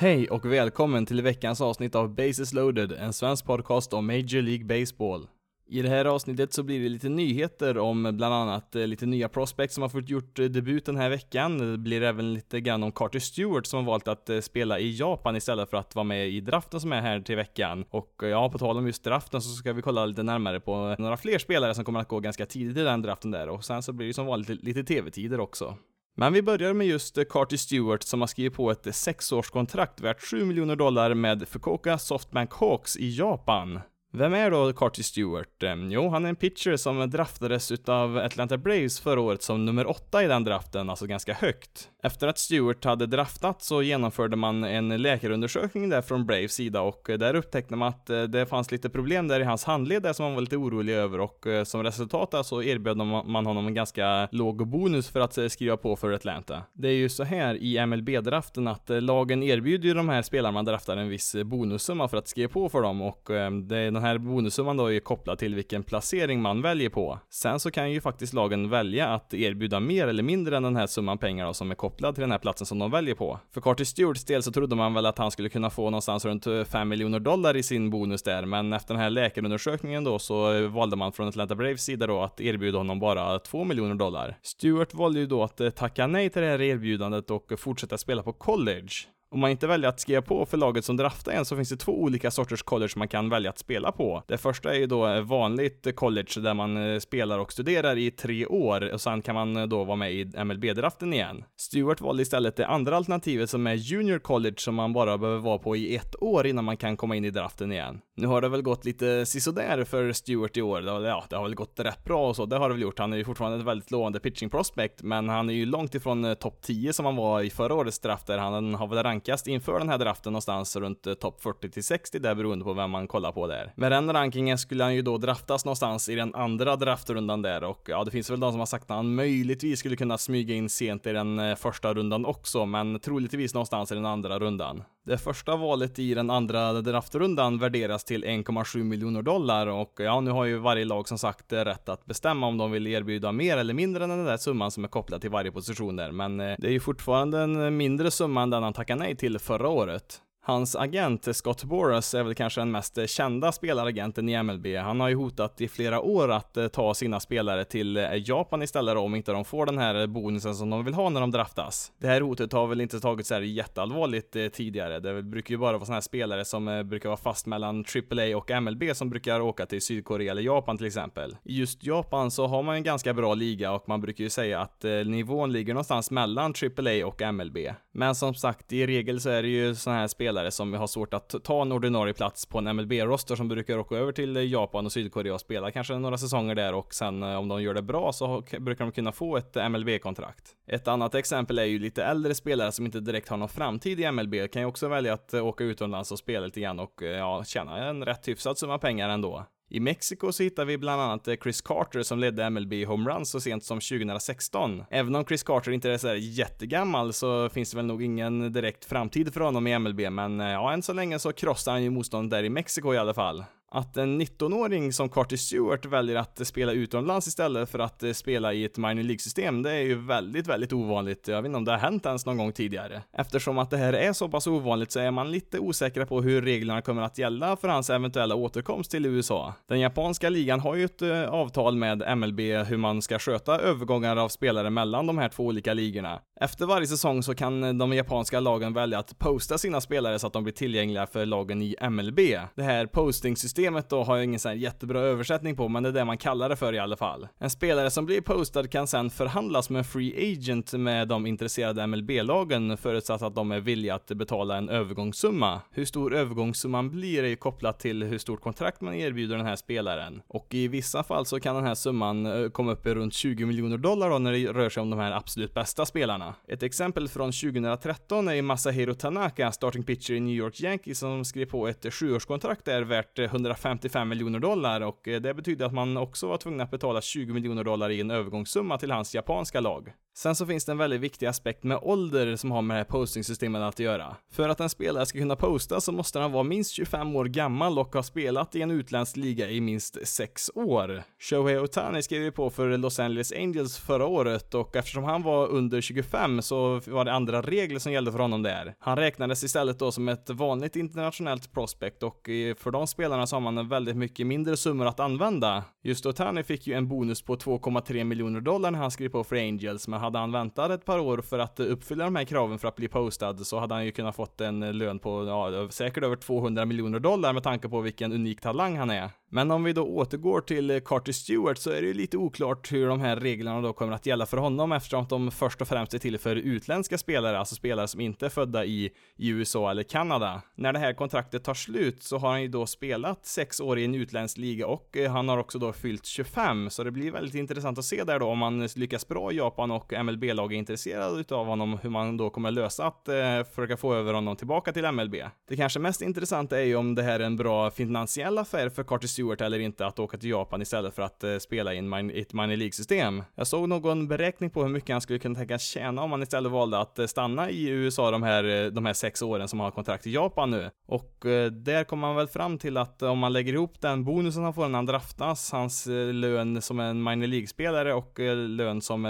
Hej och välkommen till veckans avsnitt av Bases loaded, en svensk podcast om Major League Baseball. I det här avsnittet så blir det lite nyheter om bland annat eh, lite nya prospects som har fått gjort eh, debut den här veckan. Det blir även lite grann om Carter Stewart som har valt att eh, spela i Japan istället för att vara med i draften som är här till veckan. Och ja, på tal om just draften så ska vi kolla lite närmare på några fler spelare som kommer att gå ganska tidigt i den draften där och sen så blir det som vanligt lite tv-tider också. Men vi börjar med just eh, Carty Stewart som har skrivit på ett eh, sexårskontrakt värt 7 miljoner dollar med Fukuoka Softbank Hawks i Japan. Vem är då Carty Stewart? Eh, jo, han är en pitcher som draftades utav Atlanta Braves förra året som nummer åtta i den draften, alltså ganska högt. Efter att Stewart hade draftat så genomförde man en läkarundersökning där från Braves sida och eh, där upptäckte man att eh, det fanns lite problem där i hans handled där som man var lite orolig över och eh, som resultat så erbjöd man honom en ganska låg bonus för att skriva på för Atlanta. Det är ju så här i MLB-draften att lagen erbjuder ju de här spelarna man draftar en viss bonussumma för att skriva på för dem och den här bonussumman då är kopplad till vilken placering man väljer på. Sen så kan ju faktiskt lagen välja att erbjuda mer eller mindre än den här summan pengar då, som är kopplad till den här platsen som de väljer på. För Carter Stewarts del så trodde man väl att han skulle kunna få någonstans runt eh, 5 miljoner dollar i sin bonus där, men efter den här läkarundersökningen då så eh, valde man från Atlanta Braves sida då att erbjuda honom bara 2 miljoner dollar. Stewart valde ju då att eh, tacka nej till det här erbjudandet och fortsätta spela på college. Om man inte väljer att skriva på för laget som draftar en så finns det två olika sorters college man kan välja att spela på. Det första är ju då eh, vanligt college där man eh, spelar och studerar i tre år och sen kan man eh, då vara med i MLB-draften igen. Stewart valde istället det andra alternativet som är junior college som man bara behöver vara på i ett år innan man kan komma in i draften igen. Nu har det väl gått lite sisådär för Stewart i år. Ja, det har väl gått rätt bra och så. Det har det väl gjort. Han är ju fortfarande ett väldigt lovande pitching prospect, men han är ju långt ifrån topp 10 som han var i förra årets draft där han har väl rankat rankats inför den här draften någonstans runt eh, topp 40 till 60 där beroende på vem man kollar på där. Med den rankingen skulle han ju då draftas någonstans i den andra draftrundan där och ja, det finns väl de som har sagt att han möjligtvis skulle kunna smyga in sent i den eh, första rundan också, men troligtvis någonstans i den andra rundan. Det första valet i den andra draftrundan värderas till 1,7 miljoner dollar och ja, nu har ju varje lag som sagt rätt att bestämma om de vill erbjuda mer eller mindre än den där summan som är kopplad till varje position där, men eh, det är ju fortfarande en mindre summa än den han tackade nej till förra året. Hans agent Scott Boras är väl kanske den mest kända spelaragenten i MLB. Han har ju hotat i flera år att eh, ta sina spelare till eh, Japan istället om inte de får den här bonusen som de vill ha när de draftas. Det här hotet har väl inte tagits så här jätteallvarligt eh, tidigare. Det brukar ju bara vara såna här spelare som brukar vara fast mellan AAA och MLB som brukar åka till Sydkorea eller Japan till exempel. I just Japan så har man en ganska bra liga och man brukar ju säga att nivån ligger någonstans mellan AAA och MLB. Men som sagt, i regel så är det ju såna här spelare spelare som har svårt att ta en ordinarie plats på en MLB-roster som brukar åka över till Japan och Sydkorea och spela kanske några säsonger där och sen eh, om de gör det bra så brukar de kunna få ett MLB-kontrakt. Ett annat exempel är ju lite äldre spelare som inte direkt har någon framtid i MLB kan ju också välja att eh, åka utomlands och spela lite grann och eh, ja, tjäna en rätt hyfsad summa pengar ändå. I Mexiko så hittar vi bland annat eh, Chris Carter som ledde MLB i homeruns så sent som 2016. Även om Chris Carter inte är så jättegammal så finns det väl nog ingen direkt framtid för honom i MLB, men eh, ja, än så länge så krossar han ju motståndet där i Mexiko i alla fall. Att en 19-åring som Carter Stewart väljer att spela utomlands istället för att eh, spela i ett minor League-system, det är ju väldigt, väldigt ovanligt. Jag vet inte om det har hänt ens någon gång tidigare. Eftersom att det här är så pass ovanligt så är man lite osäker på hur reglerna kommer att gälla för hans eventuella återkomst till USA. Den japanska ligan har ju ett eh, avtal med MLB hur man ska sköta övergångar av spelare mellan de här två olika ligorna. Efter varje säsong så kan eh, de japanska lagen välja att posta sina spelare så att de blir tillgängliga för lagen i MLB. Det här postingsystemet systemet då har jag ingen sån här jättebra översättning på, men det är det man kallar det för i alla fall. En spelare som blir postad kan sen förhandlas med en free agent med de intresserade MLB-lagen förutsatt att de är villiga att betala en övergångssumma. Hur stor övergångssumman blir är ju kopplat till hur stort kontrakt man erbjuder den här spelaren. Och i vissa fall så kan den här summan eh, komma upp i runt 20 miljoner dollar då när det rör sig om de här absolut bästa spelarna. Ett exempel från 2013 är Masahiro Tanaka, starting pitcher i New York Yankees, som skrev på ett sjuårskontrakt där värt eh, 155 miljoner dollar och eh, det betyder att man också var tvungen att betala 20 miljoner dollar i en övergångssumma till hans japanska lag. Sen så finns det en väldigt viktig aspekt med ålder som har med det här postingsystemet att göra. För att en spelare ska kunna posta så måste han vara minst 25 år gammal och ha spelat i en utländsk liga i minst 6 år. Shohei Otani skrev ju på för Los Angeles Angels förra året och eftersom han var under 25 så var det andra regler som gällde för honom där. Han räknades istället då som ett vanligt internationellt prospect och eh, för de spelarna så har man en väldigt mycket mindre summor att använda. Just Otani fick ju en bonus på 2,3 miljoner dollar när han skrev på för Angels, men hade han väntat ett par år för att uppfylla de här kraven för att bli postad så hade han ju kunnat fått en lön på, ja, säkert över 200 miljoner dollar med tanke på vilken unik talang han är. Men om vi då återgår till eh, Carter Stewart så är det ju lite oklart hur de här reglerna då kommer att gälla för honom eftersom de först och främst är till för utländska spelare, alltså spelare som inte är födda i, USA eller Kanada. När det här kontraktet tar slut så har han ju då spelat sex år i en utländsk liga och eh, han har också då fyllt 25, så det blir väldigt intressant att se där då om han lyckas bra i Japan och MLB-lag är intresserade utav honom, hur man då kommer lösa att eh, försöka få över honom tillbaka till MLB. Det kanske mest intressanta är ju om det här är en bra finansiell affär för Carter Stewart Stewart eller inte att åka till Japan istället för att eh, spela i ett minor League-system. Jag såg någon beräkning på hur mycket han skulle kunna tänkas tjäna om han istället valde att eh, stanna i USA de här, eh, de här sex åren som han har kontrakt i Japan nu. Och eh, där kommer man väl fram till att eh, om man lägger ihop den bonusen han får när han draftas, hans eh, lön som en minor League-spelare och eh, lön som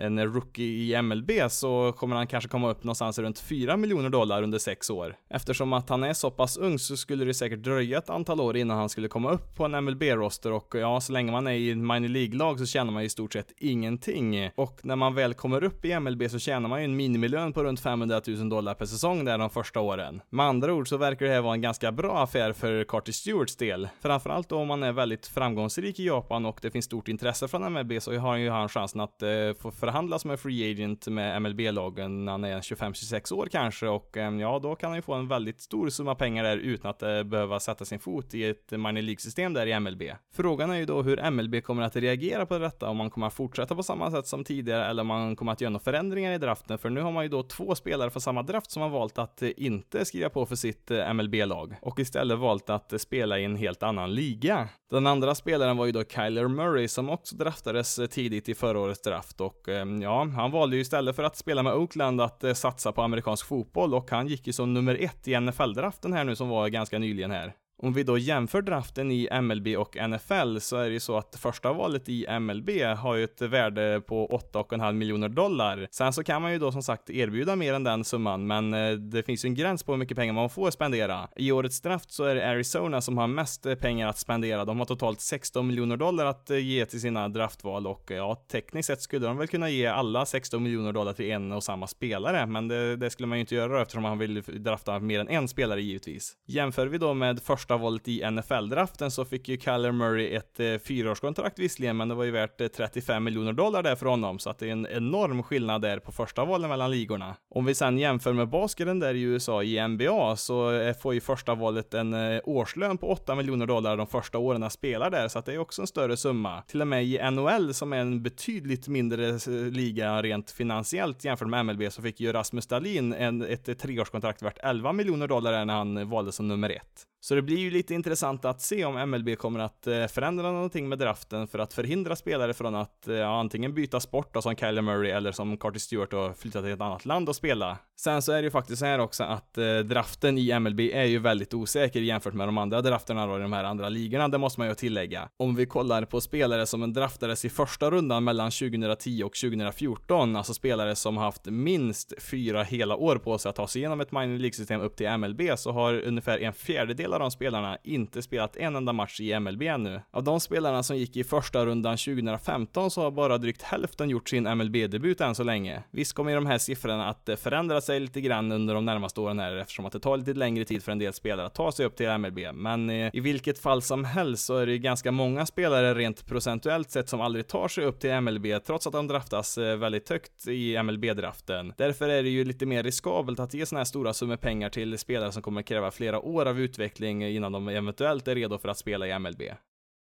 Eh, en rookie i MLB så kommer han kanske komma upp någonstans runt 4 miljoner dollar under 6 år. Eftersom att han är så pass ung så skulle det säkert dröja ett antal år innan han skulle komma upp på en MLB-roster och ja, så länge man är i en minor League-lag så tjänar man i stort sett ingenting. Och när man väl kommer upp i MLB så tjänar man ju en minimilön på runt 500 000 dollar per säsong där de första åren. Med andra ord så verkar det här vara en ganska bra affär för Carter Stewarts del. Framförallt då om man är väldigt framgångsrik i Japan och det finns stort intresse från MLB så har han ju han chansen att eh, få fram som med free agent med MLB-lagen när han är 25-26 år kanske och eh, ja, då kan han ju få en väldigt stor summa pengar där utan att eh, behöva sätta sin fot i ett minor League-system där i MLB. Frågan är ju då hur MLB kommer att reagera på detta, om man kommer att fortsätta på samma sätt som tidigare eller om man kommer att göra några förändringar i draften, för nu har man ju då två spelare från samma draft som har valt att eh, inte skriva på för sitt eh, MLB-lag och istället valt att spela i en helt annan liga. Den andra spelaren var ju då Kyler Murray som också draftades tidigt i förra årets draft och Eh, ja, han valde ju istället för att spela med Oakland att eh, satsa på amerikansk fotboll och han gick ju som nummer ett i NFL-draften här nu som var ganska nyligen här. Om vi då jämför draften i MLB och NFL så är det ju så att första valet i MLB har ju ett värde på 8,5 miljoner dollar. Sen så kan man ju då som sagt erbjuda mer än den summan, men eh, det finns ju en gräns på hur mycket pengar man får spendera. I årets draft så är det Arizona som har mest eh, pengar att spendera. De har totalt 16 miljoner dollar att eh, ge till sina draftval och ja, tekniskt sett skulle de väl kunna ge alla 16 miljoner dollar till en och samma spelare, men det, det skulle man ju inte göra eftersom man vill drafta mer än en spelare givetvis. Jämför vi då med första första valet i NFL-draften så fick ju Kyler Murray ett eh, fyraårskontrakt visserligen, men det var ju värt eh, 35 miljoner dollar där för honom, så att det är en enorm skillnad där på första valet mellan ligorna. Om vi sen jämför med basketen där i USA i NBA så eh, får ju första valet en eh, årslön på 8 miljoner dollar de första åren han spelar där, så att det är också en större summa. Till och med i NHL som är en betydligt mindre eh, liga rent finansiellt jämfört med MLB så fick ju Rasmus Dahlin en, ett, ett treårskontrakt värt 11 miljoner dollar när han valdes som nummer ett. Så det blir ju lite intressant att se om MLB kommer att eh, förändra någonting med draften för att förhindra spelare från att eh, ja, antingen byta sport då, som Kyler Murray eller som Carter Stewart och flytta till ett annat land och spela. Sen så är det ju faktiskt så här också att eh, draften i MLB är ju väldigt osäker jämfört med de andra drafterna då i de här andra ligorna, det måste man ju tillägga. Om vi kollar på spelare som draftades i första rundan mellan 2010 och 2014, alltså spelare som haft minst fyra hela år på sig att ta sig igenom ett minor League-system upp till MLB, så har ungefär en fjärdedel av de spelarna inte spelat en enda match i MLB ännu. Av de spelarna som gick i första rundan 2015 så har bara drygt hälften gjort sin MLB-debut än så länge. Visst kommer de här siffrorna att eh, förändra sig lite grann under de närmaste åren här eftersom att det tar lite längre tid för en del spelare att ta sig upp till MLB. Men eh, i vilket fall som helst så är det ganska många spelare rent procentuellt sett som aldrig tar sig upp till MLB trots att de draftas eh, väldigt högt i MLB-draften. Därför är det ju lite mer riskabelt att ge sådana här stora summor pengar till spelare som kommer kräva flera år av utveckling innan de eventuellt är redo för att spela i MLB.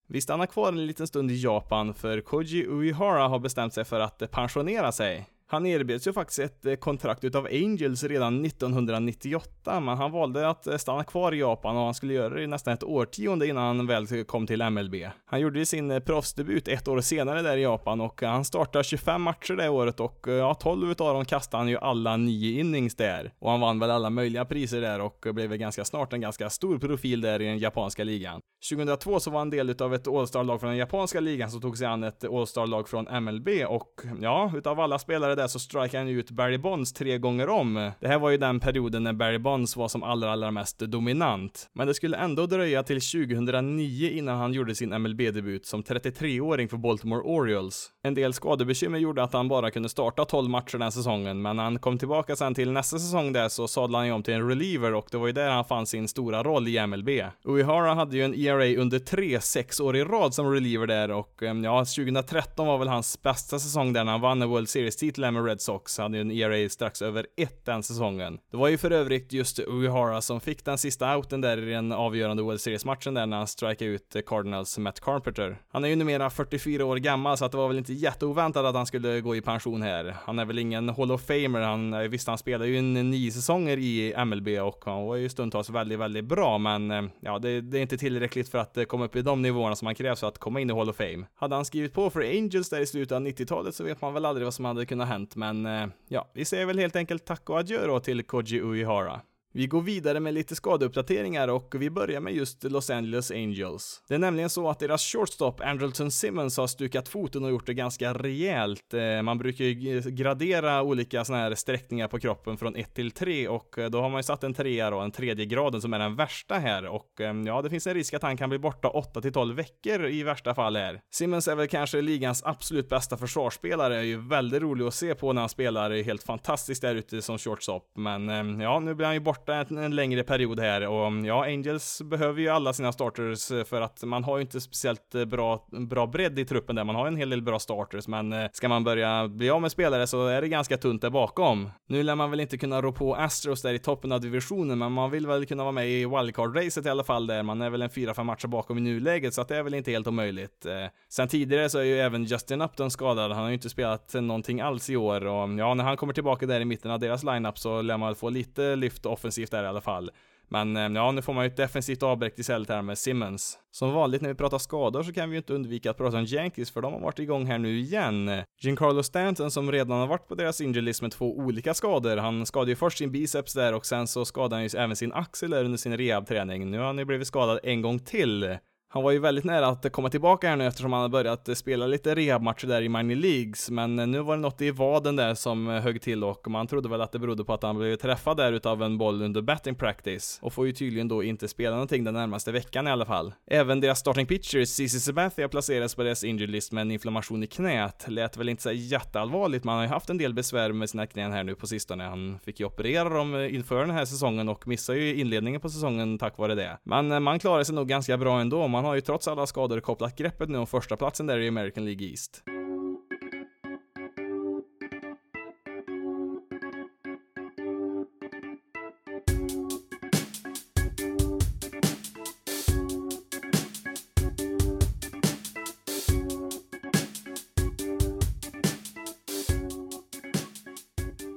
Vi stannar kvar en liten stund i Japan för Koji Uehara har bestämt sig för att pensionera sig. Han erbjöds ju faktiskt ett eh, kontrakt utav Angels redan 1998, men han valde att eh, stanna kvar i Japan och han skulle göra det i nästan ett årtionde innan han väl kom till MLB. Han gjorde sin eh, proffsdebut ett år senare där i Japan och han startade 25 matcher det året och ja, 12 utav dem kastade han ju alla nio innings där. Och han vann väl alla möjliga priser där och blev väl ganska snart en ganska stor profil där i den japanska ligan. 2002 så var han del utav ett All-Star-lag från den japanska ligan som tog sig an ett All-Star-lag från MLB och ja, utav alla spelare det så strikade han ut Barry Bonds tre gånger om. Det här var ju den perioden när Barry Bonds var som allra, allra mest dominant. Men det skulle ändå dröja till 2009 innan han gjorde sin MLB-debut som 33-åring för Baltimore Orioles. En del skadebekymmer gjorde att han bara kunde starta 12 matcher den säsongen, men när han kom tillbaka sen till nästa säsong där så sadlade han ju om till en reliever och det var ju där han fann sin stora roll i MLB. Uehara hade ju en ERA under tre, sex år i rad som reliever där och eh, ja, 2013 var väl hans bästa säsong där när han vann en World Series-titel med Red Sox. Han hade ju en ERA strax över ett den säsongen. Det var ju för övrigt just Uehara som fick den sista outen där i den avgörande World Series-matchen där när han strikade ut Cardinals Matt Carpenter. Han är ju numera 44 år gammal så att det var väl inte jätteoväntat att han skulle gå i pension här. Han är väl ingen Hall of Famer, han, eh, visst han spelar ju en nio säsonger i MLB och han var ju stundtals väldigt, väldigt bra men eh, ja, det, det är inte tillräckligt för att eh, komma upp i de nivåerna som han krävs för att komma in i Hall of Fame. Hade han skrivit på för Angels där i slutet av 90-talet så vet man väl aldrig vad som hade kunnat hända men eh, ja, vi säger väl helt enkelt tack och adjö då till Koji Uehara. Vi går vidare med lite skadeuppdateringar och vi börjar med just Los Angeles Angels. Det är nämligen så att deras shortstop Andrelton Simmons har stukat foten och gjort det ganska rejält. Eh, man brukar ju gradera olika sådana här sträckningar på kroppen från 1 till 3 och eh, då har man ju satt en trea då, en tredje graden som är den värsta här och eh, ja, det finns en risk att han kan bli borta 8 till 12 veckor i värsta fall här. Simmons är väl kanske ligans absolut bästa försvarsspelare, är ju väldigt rolig att se på när han spelar, är helt fantastiskt där ute som shortstop, men ja, nu blir han ju borta borta en, en, längre period här och mm, ja, Angels behöver ju alla sina starters eh, för att man har ju inte speciellt eh, bra, bra bredd i truppen där. Man har en hel del bra starters, men eh, ska man börja bli av med spelare så är det ganska tunt där bakom. Nu lär man väl inte kunna rå på Astros där i toppen av divisionen, men man vill väl kunna vara med i wildcard-racet i alla fall där. Man är väl en 4-5 matcher bakom i nuläget, så att det är väl inte helt omöjligt. Sen tidigare så är ju även Justin Upton skadad. Han har ju inte spelat någonting alls i år och mm, ja, när han kommer tillbaka där i mitten av deras lineup så lär man väl få lite lyft offensivt offensivt där i alla fall. Men eh, ja, nu får man ju ett defensivt avbräck istället här med Simmons. Som vanligt när vi pratar skador så kan vi ju inte undvika att prata om Yankees för de har varit igång här nu igen. Giancarlo Stanton som redan har varit på deras injury list med två olika skador. Han skadade ju först sin biceps där och sen så skadade han ju även sin axel där under sin rehabträning. Nu har han ju blivit skadad en gång till. Han var ju väldigt nära att komma tillbaka här nu eftersom han har börjat spela lite rehabmatcher där i minor leagues, men nu var det något i vaden där som högg till och man trodde väl att det berodde på att han blev träffad där utav en boll under batting practice och får ju tydligen då inte spela någonting den närmaste veckan i alla fall. Även deras starting pitcher, CC Sabathia, placerades på deras injured list med en inflammation i knät. Lät väl inte så jätteallvarligt, man har ju haft en del besvär med sina knän här nu på sistone. Han fick ju operera dem inför den här säsongen och missade ju inledningen på säsongen tack vare det. Men man klarade sig nog ganska bra ändå. Man har ju trots alla skador kopplat greppet nu om första platsen där i American League East.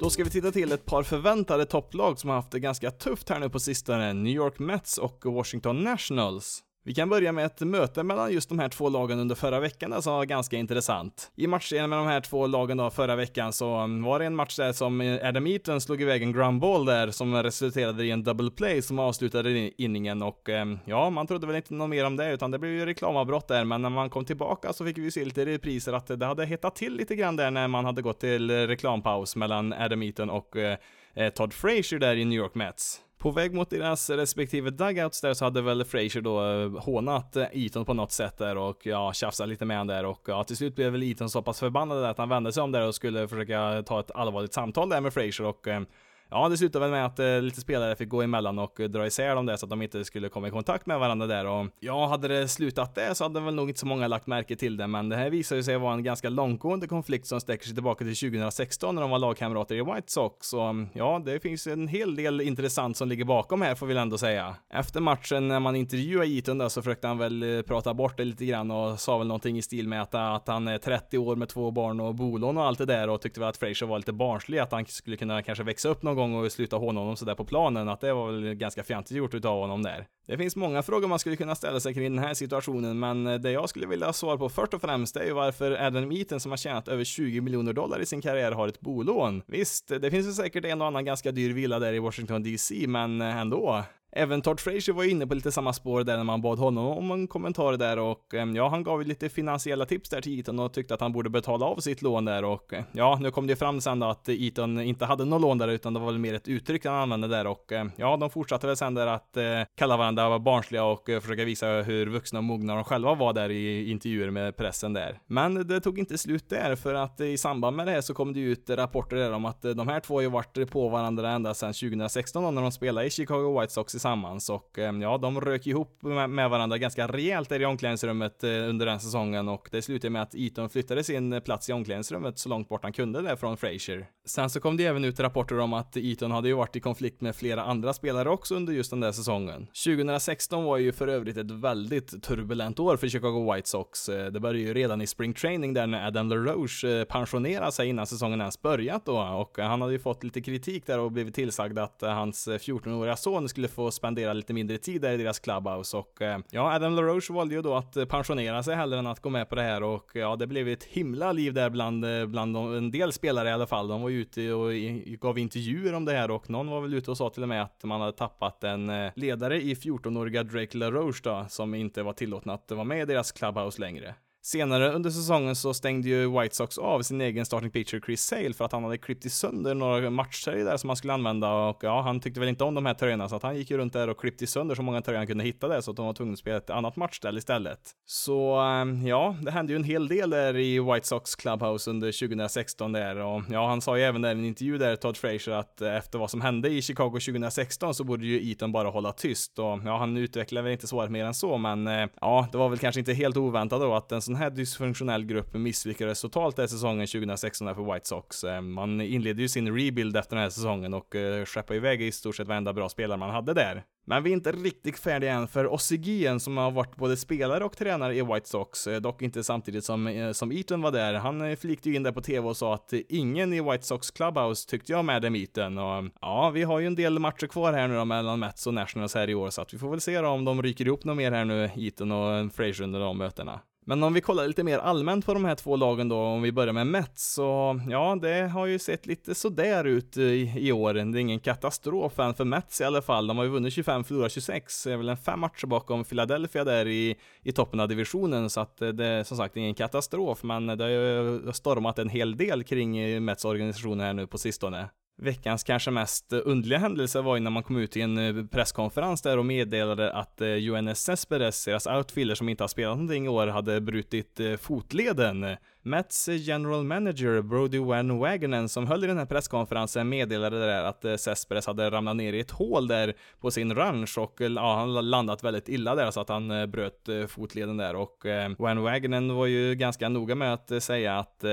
Då ska vi titta till ett par förväntade topplag som har haft det ganska tufft här nu på sistone, New York Mets och Washington Nationals. Vi kan börja med ett möte mellan just de här två lagen under förra veckan som var ganska intressant. I matchen med de här två lagen då förra veckan så var det en match där som Adam Eaton slog iväg en ground ball där som resulterade i en double play som avslutade inningen och eh, ja, man trodde väl inte något mer om det utan det blev ju reklamavbrott där men när man kom tillbaka så fick vi se lite repriser att det hade hettat till lite grann där när man hade gått till reklampaus mellan Adam Eaton och eh, Todd Frazier där i New York Mets. På väg mot deras respektive dugouts där så hade väl Fraser då eh, hånat eh, Eton på något sätt där och ja, tjafsat lite med honom där och ja, till slut blev väl Eton så pass förbannad att han vände sig om där och skulle försöka ta ett allvarligt samtal där med Fraser och eh, ja, det slutade väl med att eh, lite spelare fick gå emellan och eh, dra isär dem där så att de inte skulle komma i kontakt med varandra där och ja, hade det slutat där så hade väl nog inte så många lagt märke till det, men det här visar ju sig vara en ganska långtgående konflikt som sträcker sig tillbaka till 2016 när de var lagkamrater i White Sox och mm, ja, det finns en hel del intressant som ligger bakom här får vi väl ändå säga. Efter matchen när man intervjuade Eaton där så försökte han väl eh, prata bort det lite grann och sa väl någonting i stil med att, att han är 30 år med två barn och bolån och allt det där och tyckte väl att Fraser var lite barnslig, att han skulle kunna kanske växa upp någon gång och sluta håna honom sådär på planen, att det var väl ganska fjantigt gjort utav honom där. Det finns många frågor man skulle kunna ställa sig kring den här situationen, men eh, det jag skulle vilja svara på först och främst är ju varför Adam Eaton som har tjänat över 20 miljoner dollar i sin karriär har ett bolån. Visst, det finns ju säkert en och annan ganska dyr villa där i Washington DC, men eh, ändå. Även Todd Frazier var inne på lite samma spår där när man bad honom om en kommentar där och eh, ja, han gav ju lite finansiella tips där till Eton och tyckte att han borde betala av sitt lån där och eh, ja, nu kom det fram sen då att Eton inte hade något lån där utan det var väl mer ett uttryck han använde där och eh, ja, de fortsatte väl sen där att eh, kalla varandra barnsliga och eh, försöka visa hur vuxna och mogna de själva var där i intervjuer med pressen där. Men det tog inte slut där för att i samband med det här så kom det ut rapporter där om att de här två har ju varit på varandra ända sedan 2016 då, när de spelade i Chicago White Sox tillsammans och eh, ja, de rök ihop med varandra ganska rejält där i omklädningsrummet eh, under den säsongen och det slutade med att Eton flyttade sin eh, plats i omklädningsrummet så långt bort han kunde där från Frazier. Sen så kom det även ut rapporter om att Eton hade ju varit i konflikt med flera andra spelare också under just den där säsongen. 2016 var ju för övrigt ett väldigt turbulent år för Chicago White Sox. Det började ju redan i spring training där när Adam LaRoche pensionerade sig innan säsongen ens börjat då och han hade ju fått lite kritik där och blivit tillsagd att hans 14-åriga son skulle få spendera lite mindre tid där i deras clubhouse och eh, ja, Adam LaRoche valde ju då att eh, pensionera sig hellre än att gå med på det här och eh, ja, det blev ett himla liv där bland, bland en del spelare i alla fall. De var ju ute och gav intervjuer om det här och någon var väl ute och sa till och med att man hade tappat en ledare i 14-åriga Drake LaRoche då, som inte var tillåten att vara med i deras clubhouse längre. Senare under säsongen så stängde ju White Sox av sin egen starting pitcher Chris Sale för att han hade klippt i sönder några matchtröjor där som han skulle använda och ja, han tyckte väl inte om de här tröjorna så att han gick ju runt där och klippte i sönder så många tröjor han kunde hitta där så att de var tvungna att spela ett annat matchställ istället. Så ehm, ja, det hände ju en hel del där i White Sox Clubhouse under 2016 där och ja, han sa ju även där i en intervju där Todd Frazier att eh, efter vad som hände i Chicago 2016 så borde ju Eaton bara hålla tyst och ja, han utvecklade väl inte svaret mer än så men eh, ja, det var väl kanske inte helt oväntat då att en sån här dysfunktionell grupp misslyckades totalt den säsongen 2016 för White Sox. Eh, man inledde ju sin rebuild efter den här säsongen och eh, skeppade iväg i stort sett varenda bra spelare man hade där. Men vi är inte riktigt färdiga än för Ossie Gien som har varit både spelare och tränare i White Sox, eh, dock inte samtidigt som, som Eaton var där. Han flikte ju in där på tv och sa att ingen i White Sox Clubhouse tyckte jag med dem Eaton och ja, vi har ju en del matcher kvar här nu då mellan Mets och Nationals här i år så att vi får väl se då om de ryker ihop något mer här nu, Eaton och Frazier under de mötena. Men om vi kollar lite mer allmänt på de här två lagen då, om vi börjar med Mets, så ja, det har ju sett lite sådär ut i, i år. Det är ingen katastrof än för Mets i alla fall. De har ju vunnit 25, förlorat 26, det är väl en fem matcher bakom Philadelphia där i, i toppen av divisionen, så att eh, det är som sagt ingen katastrof, men det har ju stormat en hel del kring eh, Mets organisation här nu på sistone. Veckans kanske mest eh, underliga händelse var ju när man kom ut i en eh, presskonferens där och meddelade att eh, UNS Cesperes, Cespedes, deras outfielder som inte har spelat någonting i år, hade brutit fotleden. Mets general manager Brody Van Wagenen som höll i den här presskonferensen meddelade där att eh, Cespedes hade ramlat ner i ett hål där på sin ranch och eh, ja, han landat väldigt illa där så att han eh, bröt fotleden där och Van Wagenen var ju ganska noga med att säga att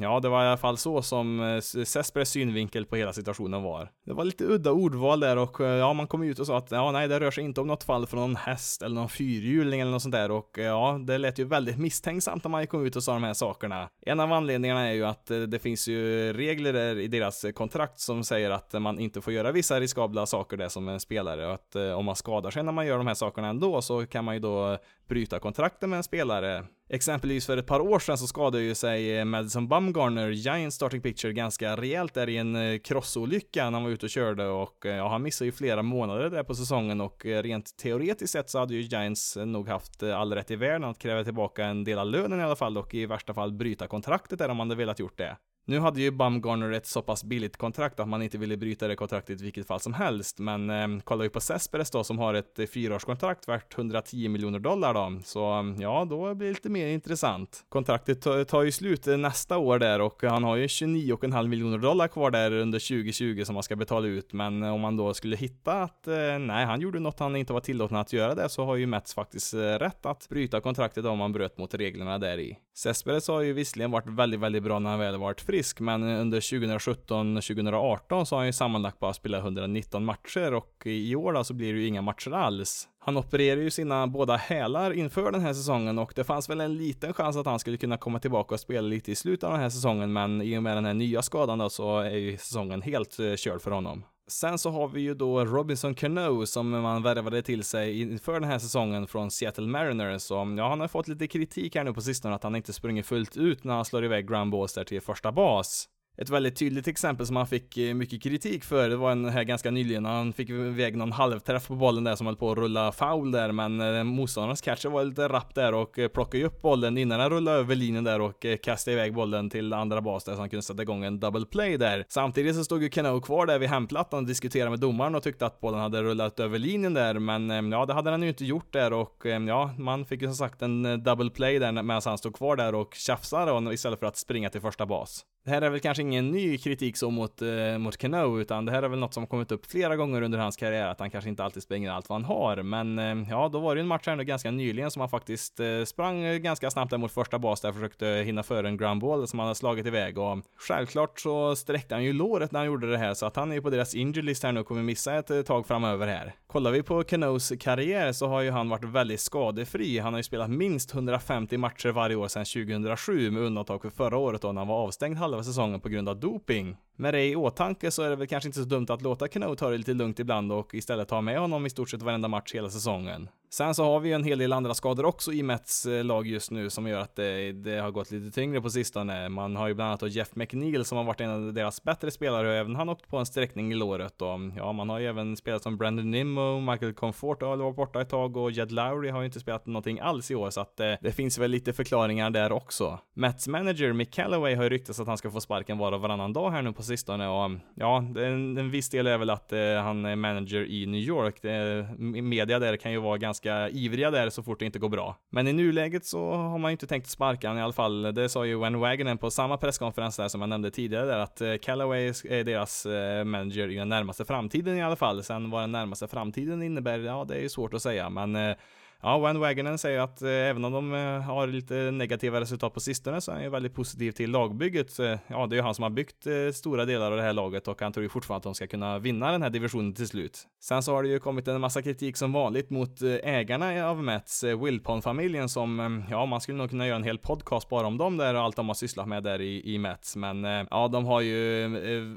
ja, det var i alla fall så som Cespedes synvinkel på hela situationen var. Det var lite udda ordval där och ja, man kom ut och sa att ja, nej, det rör sig inte om något fall från någon häst eller någon fyrhjuling eller något sånt där och ja, det lät ju väldigt misstänksamt när man kom ut och sa de här sakerna. En av anledningarna är ju att eh, det finns ju regler i deras eh, kontrakt som säger att man inte får göra vissa riskabla saker där som en spelare. Och att eh, om man skadar sig när man gör de här sakerna ändå så kan man ju då bryta kontrakten med en spelare Exempelvis för ett par år sedan så skadade ju sig eh, Madison Bumgarner, Giants starting pitcher, ganska rejält där i en eh, krossolycka crossolycka när han var ute och körde och eh, ja, han missade ju flera månader där på säsongen och rent teoretiskt sett så hade ju Giants nog haft all rätt i världen att kräva tillbaka en del av lönen i alla fall och i värsta fall bryta kontraktet där om man hade velat gjort det. Nu hade ju Bumgarner ett så pass billigt kontrakt att man inte ville bryta det kontraktet i vilket fall som helst, men eh, kollar vi på Cesperes då som har ett eh, fyraårskontrakt värt 110 miljoner dollar då, så ehm, ja, då blir det lite mer intressant. Kontraktet tar ju slut eh, nästa år där och han har ju 29,5 miljoner dollar kvar där under 2020 som han ska betala ut, men eh, om man då skulle hitta att eh, nej, han gjorde något han inte var tillåten att göra det så har ju Mets faktiskt eh, rätt att bryta kontraktet om han bröt mot reglerna där i. Cesperes har ju visserligen varit väldigt, väldigt bra när han väl varit fri frisk, men under 2017-2018 så har han ju sammanlagt bara spelat 119 matcher och i år då så blir det ju inga matcher alls. Han opererar ju sina båda hälar inför den här säsongen och det fanns väl en liten chans att han skulle kunna komma tillbaka och spela lite i slutet av den här säsongen, men i och med den här nya skadan då så är ju säsongen helt eh, körd för honom. Sen så har vi ju då Robinson Cano som man värvade till sig inför den här säsongen från Seattle Mariners. Och ja, han har fått lite kritik här nu på sistone att han inte sprungit fullt ut när han slår iväg ground balls där till första bas. Ett väldigt tydligt exempel som han fick eh, mycket kritik för, det var en här ganska nyligen, han fick iväg någon halvträff på bollen där som höll på att rulla foul där, men eh, motståndarens catcher var lite rapp där och eh, plockade ju upp bollen innan han rullade över linjen där och kastade iväg bollen till andra bas där så han kunde sätta igång en double play där. Samtidigt så stod ju Cano kvar där vid hemplattan och diskuterade med domaren och tyckte att bollen hade rullat över linjen där, men ja, det hade han ju inte gjort där och ja, man fick ju som sagt en double play där medan han stod kvar där och tjafsade istället för att springa till första bas. Det här är väl kanske ingen ny kritik så mot, eh, mot Cano, utan det här är väl något som kommit upp flera gånger under hans karriär, att han kanske inte alltid springer allt vad han har. Men eh, ja, då var det ju en match här ändå ganska nyligen som han faktiskt eh, sprang eh, ganska snabbt där mot första bas där, försökte hinna före en ground ball som han hade slagit iväg och självklart så sträckte han ju låret när han gjorde det här, så att han är ju på deras injury list här nu och kommer missa ett eh, tag framöver här. Kollar vi på Canos karriär så har ju han varit väldigt skadefri. Han har ju spelat minst 150 matcher varje år sedan 2007 med undantag för förra året då när han var avstängd halva säsongen på grund av doping. Med det i åtanke så är det väl kanske inte så dumt att låta Cano ta det lite lugnt ibland och istället ta med honom i stort sett varenda match hela säsongen. Sen så har vi ju en hel del andra skador också i Mets eh, lag just nu som gör att det, det, har gått lite tyngre på sistone. Man har ju bland annat Jeff McNeil som har varit en av deras bättre spelare och även han åkt på en sträckning i låret och ja, man har ju även spelat som Brandon Nimmo, Michael Comfort har varit borta ett tag och Jed Lowry har ju inte spelat någonting alls i år så att det, eh, det finns väl lite förklaringar där också. Mets manager Mick Callaway har ju ryktats att han ska få sparken var och varannan dag här nu på sistone och ja, en, en viss del är väl att eh, han är manager i New York. Det, media där kan ju vara ganska ivriga där så fort det inte går bra. Men i nuläget så har man ju inte tänkt sparka honom i alla fall. Det sa ju Wen Wagonen på samma presskonferens där som jag nämnde tidigare där att eh, Callaway är deras eh, manager i den närmaste framtiden i alla fall. Sen vad den närmaste framtiden innebär, ja det är ju svårt att säga men eh, Ja, Van Wagonen säger att eh, även om de eh, har lite negativa resultat på sistone så är han ju väldigt positiv till lagbygget. Eh, ja, det är ju han som har byggt eh, stora delar av det här laget och han tror ju fortfarande att de ska kunna vinna den här divisionen till slut. Sen så har det ju kommit en massa kritik som vanligt mot eh, ägarna av Mets, eh, Wilpon-familjen som, ja, man skulle nog kunna göra en hel podcast bara om dem där och allt de har sysslat med där i, i Mets. Men ja, de har ju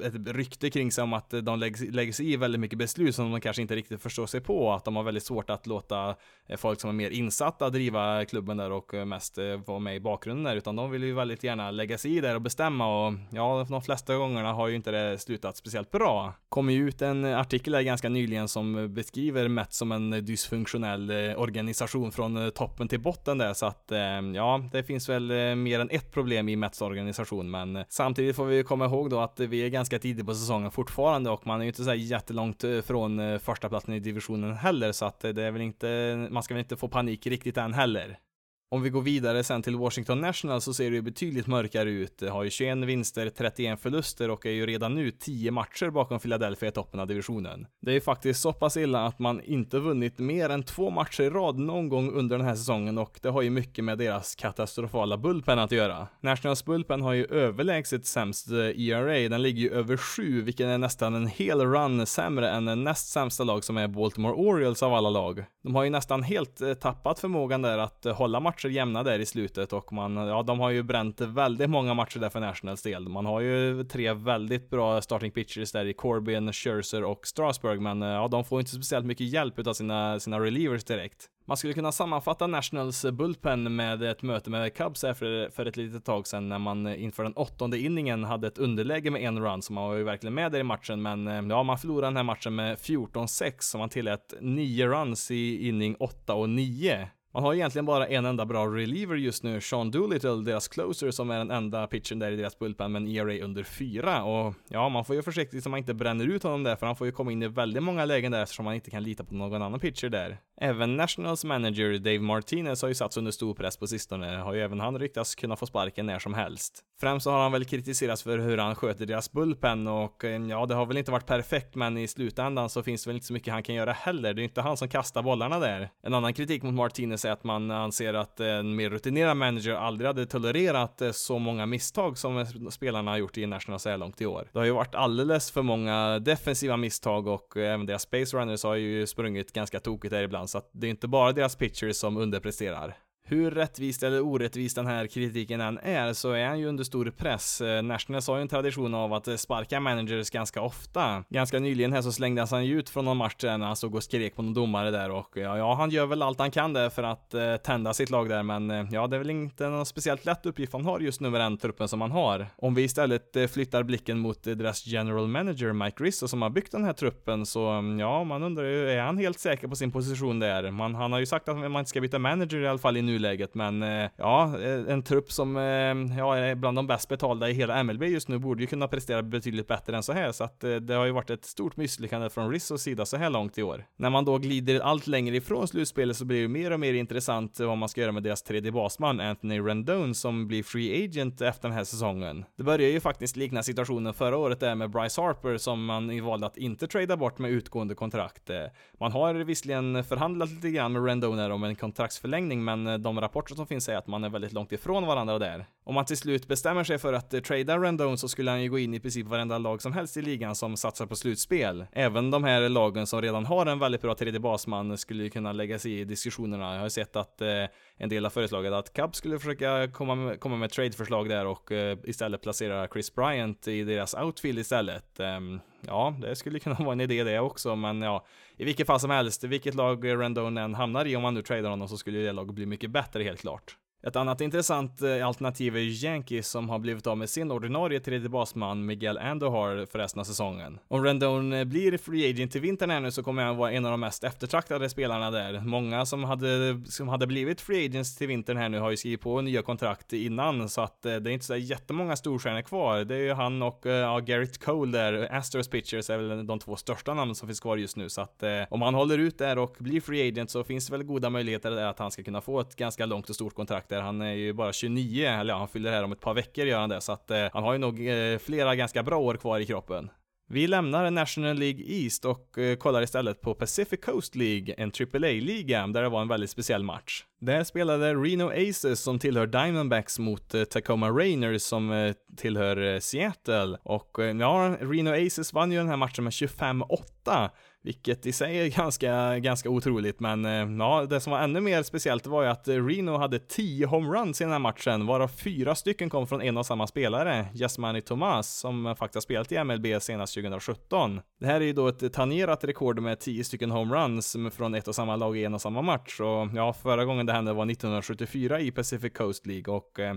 ett rykte kring sig om att de lägger, lägger sig i väldigt mycket beslut som de kanske inte riktigt förstår sig på, att de har väldigt svårt att låta folk folk som är mer insatta att driva klubben där och eh, mest eh, vara med i bakgrunden där, utan de vill ju väldigt gärna lägga sig i där och bestämma och ja, de flesta gångerna har ju inte det slutat speciellt bra. Kom ju ut en artikel där ganska nyligen som beskriver Met som en dysfunktionell eh, organisation från toppen till botten där, så att ja, det finns väl mer än ett problem i Mets organisation, men samtidigt får vi komma ihåg då att vi är ganska tidigt på säsongen fortfarande och man är ju inte så jättelångt från första platsen i divisionen heller, så att det är väl inte, man ska väl inte få panik riktigt än heller. Om vi går vidare sen till Washington National så ser det ju betydligt mörkare ut. De har ju 21 vinster, 31 förluster och är ju redan nu 10 matcher bakom Philadelphia i toppen av divisionen. Det är ju faktiskt så pass illa att man inte vunnit mer än två matcher i rad någon gång under den här säsongen och det har ju mycket med deras katastrofala bullpen att göra. Nationals bullpen har ju överlägset sämst eh, ERA, den ligger ju över 7, vilken är nästan en hel run sämre än den näst sämsta lag som är Baltimore Orioles av alla lag. De har ju nästan helt eh, tappat förmågan där att eh, hålla matcher matcher jämna där i slutet och man, ja de har ju bränt väldigt många matcher där för Nationals del. Man har ju tre väldigt bra starting pitchers där i Corbin, Scherzer och Strasburg, men eh, ja de får inte speciellt mycket hjälp utav sina, sina relievers direkt. Man skulle kunna sammanfatta Nationals bullpen med ett möte med Cubs för, för ett litet tag sedan när man inför den åttonde inningen hade ett underläge med en run, så man var ju verkligen med där i matchen, men eh, ja, man förlorade den här matchen med 14-6, så man tillät 9 runs i inning 8 och 9. Man har egentligen bara en enda bra reliever just nu, Sean Doolittle, deras closer, som är den enda pitchen där i deras bullpen med en ERA under fyra. Och ja, man får ju försiktigt så man inte bränner ut honom där, för han får ju komma in i väldigt många lägen där eftersom man inte kan lita på någon annan pitcher där. Även Nationals manager Dave Martinez har ju satts under stor press på sistone, har ju även han ryktats kunna få sparken när som helst. Främst så har han väl kritiserats för hur han sköter deras bullpen och eh, ja, det har väl inte varit perfekt, men i slutändan så finns det väl inte så mycket han kan göra heller. Det är ju inte han som kastar bollarna där. En annan kritik mot Martinez sig att man anser att en mer rutinerad manager aldrig hade tolererat eh, så många misstag som spelarna har gjort i National så här långt i år. Det har ju varit alldeles för många defensiva misstag och eh, även deras space runners har ju sprungit ganska tokigt där ibland, så att det är inte bara deras pitchers som underpresterar. Hur rättvist eller orättvist den här kritiken än är så är han ju under stor press. Eh, Nationals har ju en tradition av att eh, sparka managers ganska ofta. Ganska nyligen här så slängdes han ju ut från någon match där när han stod och skrek på någon domare där och ja, ja, han gör väl allt han kan där för att eh, tända sitt lag där men eh, ja, det är väl inte någon speciellt lätt uppgift han har just nu med den truppen som han har. Om vi istället eh, flyttar blicken mot eh, deras general manager Mike Rizzo som har byggt den här truppen så mm, ja, man undrar ju, är han helt säker på sin position där? Man, han har ju sagt att man inte ska byta manager i alla fall i nu nuläget, men eh, ja, eh, en trupp som eh, ja, är bland de bäst betalda i hela MLB just nu borde ju kunna prestera betydligt bättre än så här, så att det har ju varit ett stort misslyckande från Rizzos sida så här långt i år. När man då glider allt längre ifrån slutspelet så blir det mer och mer intressant vad man ska göra med deras tredje basman, Anthony Rendon, som blir free agent efter den här säsongen. Det börjar ju faktiskt likna situationen förra året där med Bryce Harper som man valde att inte trada bort med utgående kontrakt. Man har visserligen förhandlat lite grann med Rendon här om en kontraktsförlängning, men de rapporter som finns säger att man är väldigt långt ifrån varandra där. Om man till slut bestämmer sig för att eh, uh, trada Rendon så skulle han ju gå in i princip varenda lag som helst i ligan som satsar på slutspel. Även de här lagen som redan har en väldigt bra tredje basman skulle ju kunna lägga sig i diskussionerna. Jag har sett att eh, en del har föreslagit att Cubs skulle försöka komma med, komma med tradeförslag där och eh, istället placera Chris Bryant i deras outfield istället. Eh, ja, det skulle kunna vara en idé det också, men ja, i vilket fall som helst, vilket lag Rendon än hamnar i om man nu tradar honom så skulle det laget bli mycket bättre helt klart. Ett annat intressant eh, alternativ är Yankees som har blivit av med sin ordinarie tredje basman Miguel Andohar för resten av säsongen. Om Rendon eh, blir free agent till vintern här nu så kommer han vara en av de mest eftertraktade spelarna där. Många som hade, som hade blivit free agents till vintern här nu har ju skrivit på nya kontrakt innan så att eh, det är inte så jättemånga storstjärnor kvar. Det är ju han och ja, Garrett Cole där, Astros Pitchers är väl de två största namnen som finns kvar just nu så att om han håller ut där och blir free agent så finns det väl goda möjligheter där att han ska kunna få ett ganska långt och stort kontrakt där. Han är ju bara 29, eller ja, han fyller här om ett par veckor gör han det, så att eh, han har ju nog eh, flera ganska bra år kvar i kroppen. Vi lämnar National League East och eh, kollar istället på Pacific Coast League, en AAA-liga, där det var en väldigt speciell match. Där spelade Reno Aces som tillhör Diamondbacks mot eh, Tacoma Rainers som eh, tillhör eh, Seattle. Och eh, ja, Reno Aces vann ju den här matchen med 25-8 vilket i sig är ganska, ganska otroligt, men eh, ja, det som var ännu mer speciellt var ju att Reno hade 10 homeruns i den här matchen, varav fyra stycken kom från en och samma spelare, Jasmani Tomas, som faktiskt har spelat i MLB senast 2017. Det här är ju då ett tangerat rekord med 10 stycken homeruns från ett och samma lag i en och samma match, och ja, förra gången det hände var 1974 i Pacific Coast League, och eh,